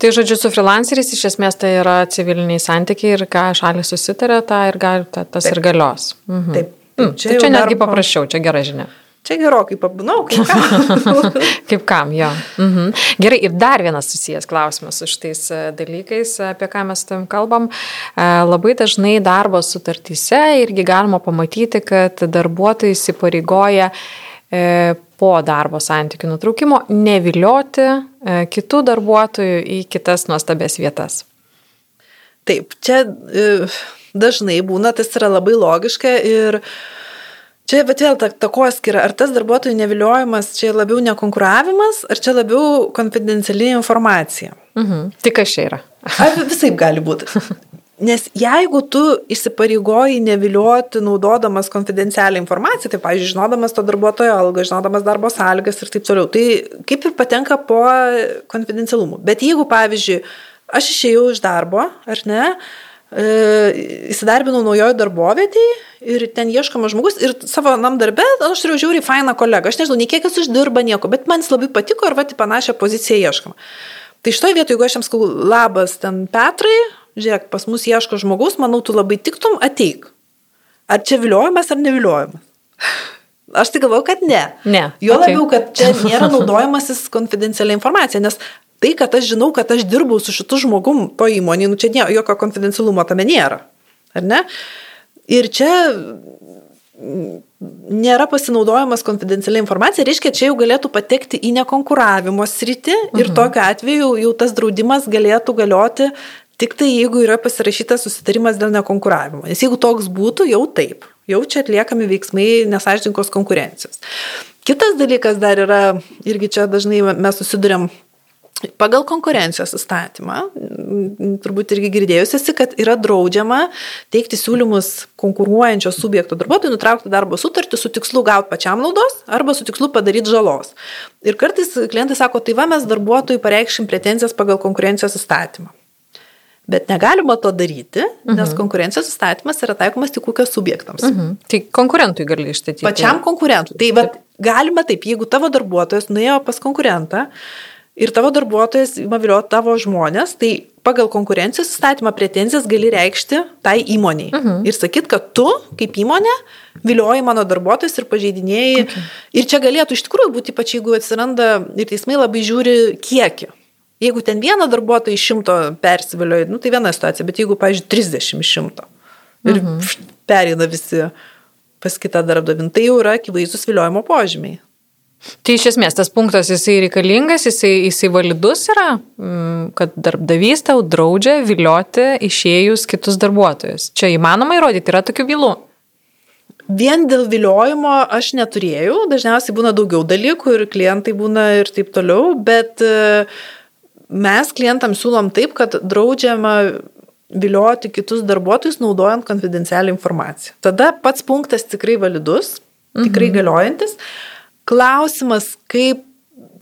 Tai žodžiu, su freelanceriais iš esmės tai yra civiliniai santykiai ir ką šalis susitarė, tą ir gal, ta, tas Taip. ir galios. Mhm. Taip. Mm, Čia jau čia netgi darbo- paprasčiau, čia gera žinia. Čia gerokai pabunau, kaip ką. Kaip kam, jo. Mhm. Gerai, ir dar vienas susijęs klausimas su šitais e, dalykais, apie ką mes tam kalbam. E, Labai dažnai darbo sutartyse irgi galima pamatyti, kad darbuotojai įsipareigoja e, po darbo santykių nutraukimo nevilioti e, kitų darbuotojų į kitas nuostabės vietas. Taip, čia e, dažnai būna, tas yra labai logiška ir čia bet vėl ta takoskira, ar tas darbuotojų neviliojimas čia labiau nekonkuravimas, ar čia labiau konfidenciali informacija. Mhm. Tai kas čia yra? Ar visai gali būti. Nes jeigu tu įsipareigoji nevilioti naudodamas konfidencialią informaciją, tai, pavyzdžiui, žinodamas to darbuotojo algą, žinodamas darbo sąlygas ir taip toliau, tai kaip ir patenka po konfidencialumu. Bet jeigu, pavyzdžiui, aš išėjau iš darbo, ar ne, e, įsidarbinau naujojo darbovietėje ir ten ieškoma žmogus ir savo nam darbę, aš turiu žiūri fainą kolegą, aš nežinau, nei kiek jis uždirba nieko, bet man jis labai patiko ir va, į panašią poziciją ieškoma. Tai šitoje vietoje, jeigu aš jam sakau, labas, ten Petrai, žiūrėk, pas mus ieško žmogus, manau, tu labai tiktum, ateik. Ar čia viliojimas ar neviliojimas? Aš tai galvoju, kad ne. Ne, Jo okei. labiau, kad čia nėra naudojimasis konfidencialia informacija, nes tai, kad aš žinau, kad aš dirbau su šitu žmogum to įmonė, nu čia nė, jokio konfidencialumo tame nėra. Ar ne? Ir čia mm, nėra pasinaudojimas konfidencialia informacija, reiškia, čia jau galėtų patekti į nekonkuravimo sritį ir Mhm. tokiu atveju jau tas draudimas galėtų galioti tik tai, jeigu yra pasirašytas susitarimas dėl nekonkuravimo. Nes jeigu toks būtų, jau taip, jau čia atliekami veiksmai nesažininkos konkurencijos. Kitas dalykas dar yra, irgi čia dažnai mes susidurėm Pagal konkurencijos įstatymą, turbūt irgi girdėjusiasi, kad yra draudžiama teikti siūlymus konkuruojančio subjekto darbuotojui nutraukti darbo sutartį su tikslu gauti pačiam naudos arba su tikslu padaryti žalos. Ir kartais klientai sako, tai va mes darbuotojui pareikšim pretenzijas pagal konkurencijos įstatymą. Bet negalima to daryti, nes mhm. konkurencijos įstatymas yra taikomas tik ūkio subjektams. Mhm. Mhm. Tai konkurentui gali išstatyti. Pačiam konkurentui. Tai vat, galima taip, jeigu tavo darbuotojas nuėjo pas konkurentą ir tavo darbuotojas ima vilioti tavo žmonės, tai pagal konkurencijos įstatymą pretenzijas gali reikšti tai įmoniai. Uh -huh. Ir sakyt, kad tu, kaip įmonė, vilioji mano darbuotojus ir pažeidinėjai. Okay. Ir čia galėtų iš tikrųjų būti, ypač jeigu atsiranda ir teismai labai žiūri kiekį. Jeigu ten vieną darbuotoją iš šimto persivilioja, nu, tai viena situacija, bet jeigu, pavyzdžiui, 30 iš šimto ir uh -huh. pšt, pereina visi pas kitą darbdavį, tai jau yra akivaizdus viliojimo požymiai. Tai iš esmės tas punktas jisai reikalingas, jisai, jisai validus yra, mm, kad darbdavys tau draudžia vilioti išėjus kitus darbuotojus. Čia įmanoma įrodyti, yra tokių bylų. Vien dėl viliojimo aš neturėjau, dažniausiai būna daugiau dalykų ir klientai būna ir taip toliau, bet e, mes klientams siūlom taip, kad draudžiama vilioti kitus darbuotojus naudojant konfidencialią informaciją. Tada pats punktas tikrai validus, tikrai mhm. galiojantis. Klausimas, kaip,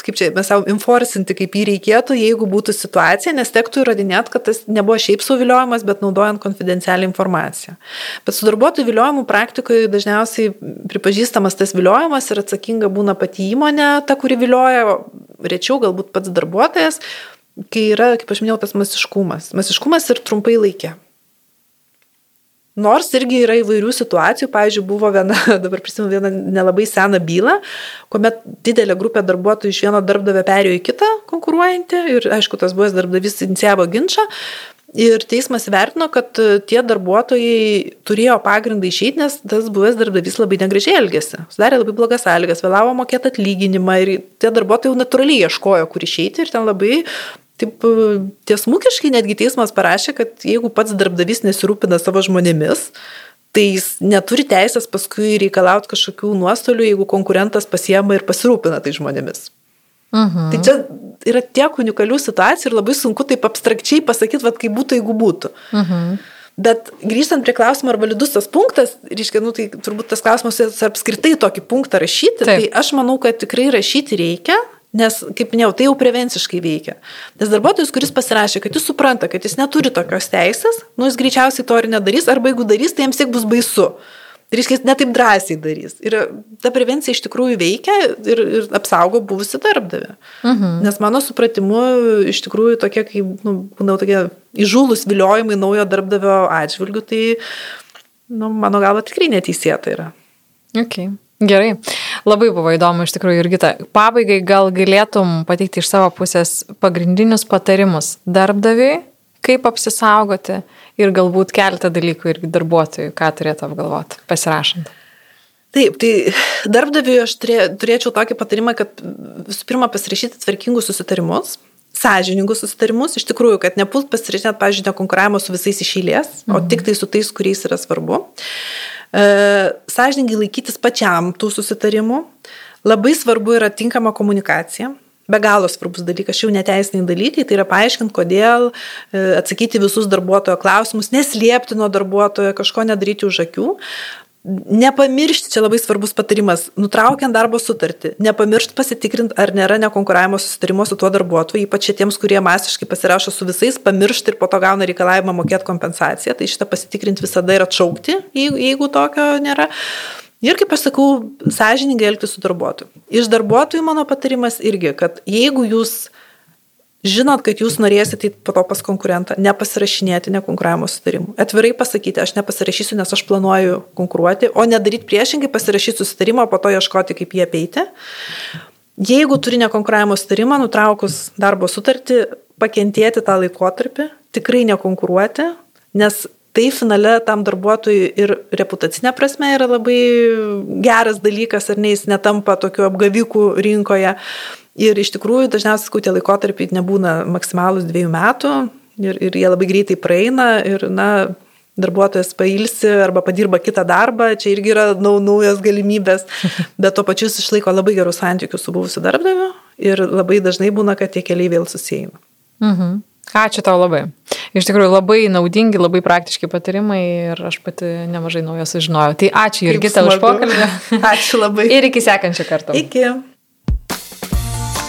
kaip čia mes savo enforcinti, kaip jį reikėtų, jeigu būtų situacija, nes tektų įrodinėti, kad tas nebuvo šiaip suviliojimas, bet naudojant konfidencialią informaciją. Bet su darbuotojų viliojimu praktikoje dažniausiai pripažįstamas tas viliojimas ir atsakinga būna pati įmonė, ta, kuri vilioja, rečiau galbūt pats darbuotojas, kai yra, kaip aš minėjau, tas masiškumas. Masiškumas ir trumpai laikė. Nors irgi yra įvairių situacijų, pavyzdžiui, buvo viena, dabar prisimenu vieną nelabai seną bylą, kuomet didelė grupė darbuotojų iš vieno darbdavio perėjo į kitą konkuruojantį ir, aišku, tas buvęs darbdavys inicijavo ginčą. Ir teismas vertino, kad tie darbuotojai turėjo pagrindą išeiti, nes tas buvęs darbdavys labai negražiai elgėsi. Sudarė labai blogas sąlygas, vėlavo mokėti atlyginimą ir tie darbuotojai natūraliai ieškojo, kur išeiti ir ten labai Taip tiesmukiškai netgi teismas parašė, kad jeigu pats darbdavys nesirūpina savo žmonėmis, tai jis neturi teisės paskui reikalauti kažkokių nuostolių, jeigu konkurentas pasiema ir pasirūpina tai žmonėmis. Mhm. Tai čia yra tiek unikalių situacijų ir labai sunku taip abstrakčiai pasakyti, vad kaip būtų, jeigu būtų. Mhm. Bet grįžtant prie klausimo, ar validus tas punktas, reiškia, nu, tai turbūt tas klausimas, ar apskritai tokį punktą rašyti, Taip. tai aš manau, kad tikrai rašyti reikia, Nes, kaip minėjau, tai jau prevenciškai veikia. Nes darbuotojas, kuris pasirašė, kad jis supranta, kad jis neturi tokios teisės, nu jis greičiausiai to ir nedarys, arba jeigu darys, tai jiems tiek bus baisu. Tai reiškia, jis netaip drąsiai darys. Ir ta prevencija iš tikrųjų veikia ir, ir apsaugo buvusi darbdavį. Uh mhm. Nes mano supratimu, iš tikrųjų tokie, kaip, nu, būna tokie įžūlus viliojimai naujo darbdavio atžvilgių, tai, nu, mano galva, tikrai neteisėta yra. Okay. Gerai, labai buvo įdomu iš tikrųjų, Jurgita. Pabaigai gal galėtum pateikti iš savo pusės pagrindinius patarimus darbdaviui, kaip apsisaugoti ir galbūt keletą dalykų irgi darbuotojų, ką turėtų apgalvoti pasirašant. Taip, tai darbdaviui aš turė, turėčiau tokį patarimą, kad visų pirma pasirašyti tvarkingus susitarimus, sąžiningus susitarimus, iš tikrųjų, kad nepult pasirašyti, pavyzdžiui, nekonkuravimo su visais iš eilės, mhm. o tik tai su tais, kuriais yra svarbu. E, sąžiningai laikytis pačiam tų susitarimų. Labai svarbu yra tinkama komunikacija. Be galo svarbus dalykas, jau neteisiniai dalykai, tai yra paaiškinti, kodėl, e, atsakyti visus darbuotojo klausimus, neslėpti nuo darbuotojo, kažko nedaryti už akių. Nepamiršti, čia labai svarbus patarimas, nutraukiant darbo sutartį, nepamiršti pasitikrinti, ar nėra nekonkuravimo susitarimo su tuo darbuotoju, ypač tiems, kurie masiškai pasirašo su visais, pamiršti ir po to gauna reikalavimą mokėti kompensaciją, tai šitą pasitikrinti visada ir atšaukti, jeigu, jeigu tokio nėra. Ir kaip aš sakau, sąžininkai elgtis su darbuotoju. Iš darbuotojų mano patarimas irgi, kad jeigu jūs žinot, kad jūs norėsite po to pas konkurentą, nepasirašinėti nekonkuravimo sutarimų. Atvirai pasakyti, aš nepasirašysiu, nes aš planuoju konkuruoti, o nedaryti priešingai, pasirašyti susitarimą, po to ieškoti, kaip jį apeiti. Jeigu turi nekonkuravimo sutarimą, nutraukus darbo sutartį, pakentėti tą laikotarpį, tikrai nekonkuruoti, nes tai finale tam darbuotojui ir reputacinė prasme yra labai geras dalykas, ar ne jis netampa tokiu apgaviku rinkoje. Ir iš tikrųjų dažniausiai, sakau, tie laikotarpiai nebūna maksimalus dviejų metų ir, ir jie labai greitai praeina ir, na, darbuotojas pailsi arba padirba kitą darbą, čia irgi yra nau, naujos galimybės, bet to pačiu jis išlaiko labai gerus santykius su buvusiu darbdaviu ir labai dažnai būna, kad tie keliai vėl susieina. Mhm. Ačiū tau labai. Iš tikrųjų labai naudingi, labai praktiški patarimai ir aš pati nemažai naujo sužinojau. Tai ačiū kitą už pokalbį. Ačiū labai. ir iki sekančio karto. Iki.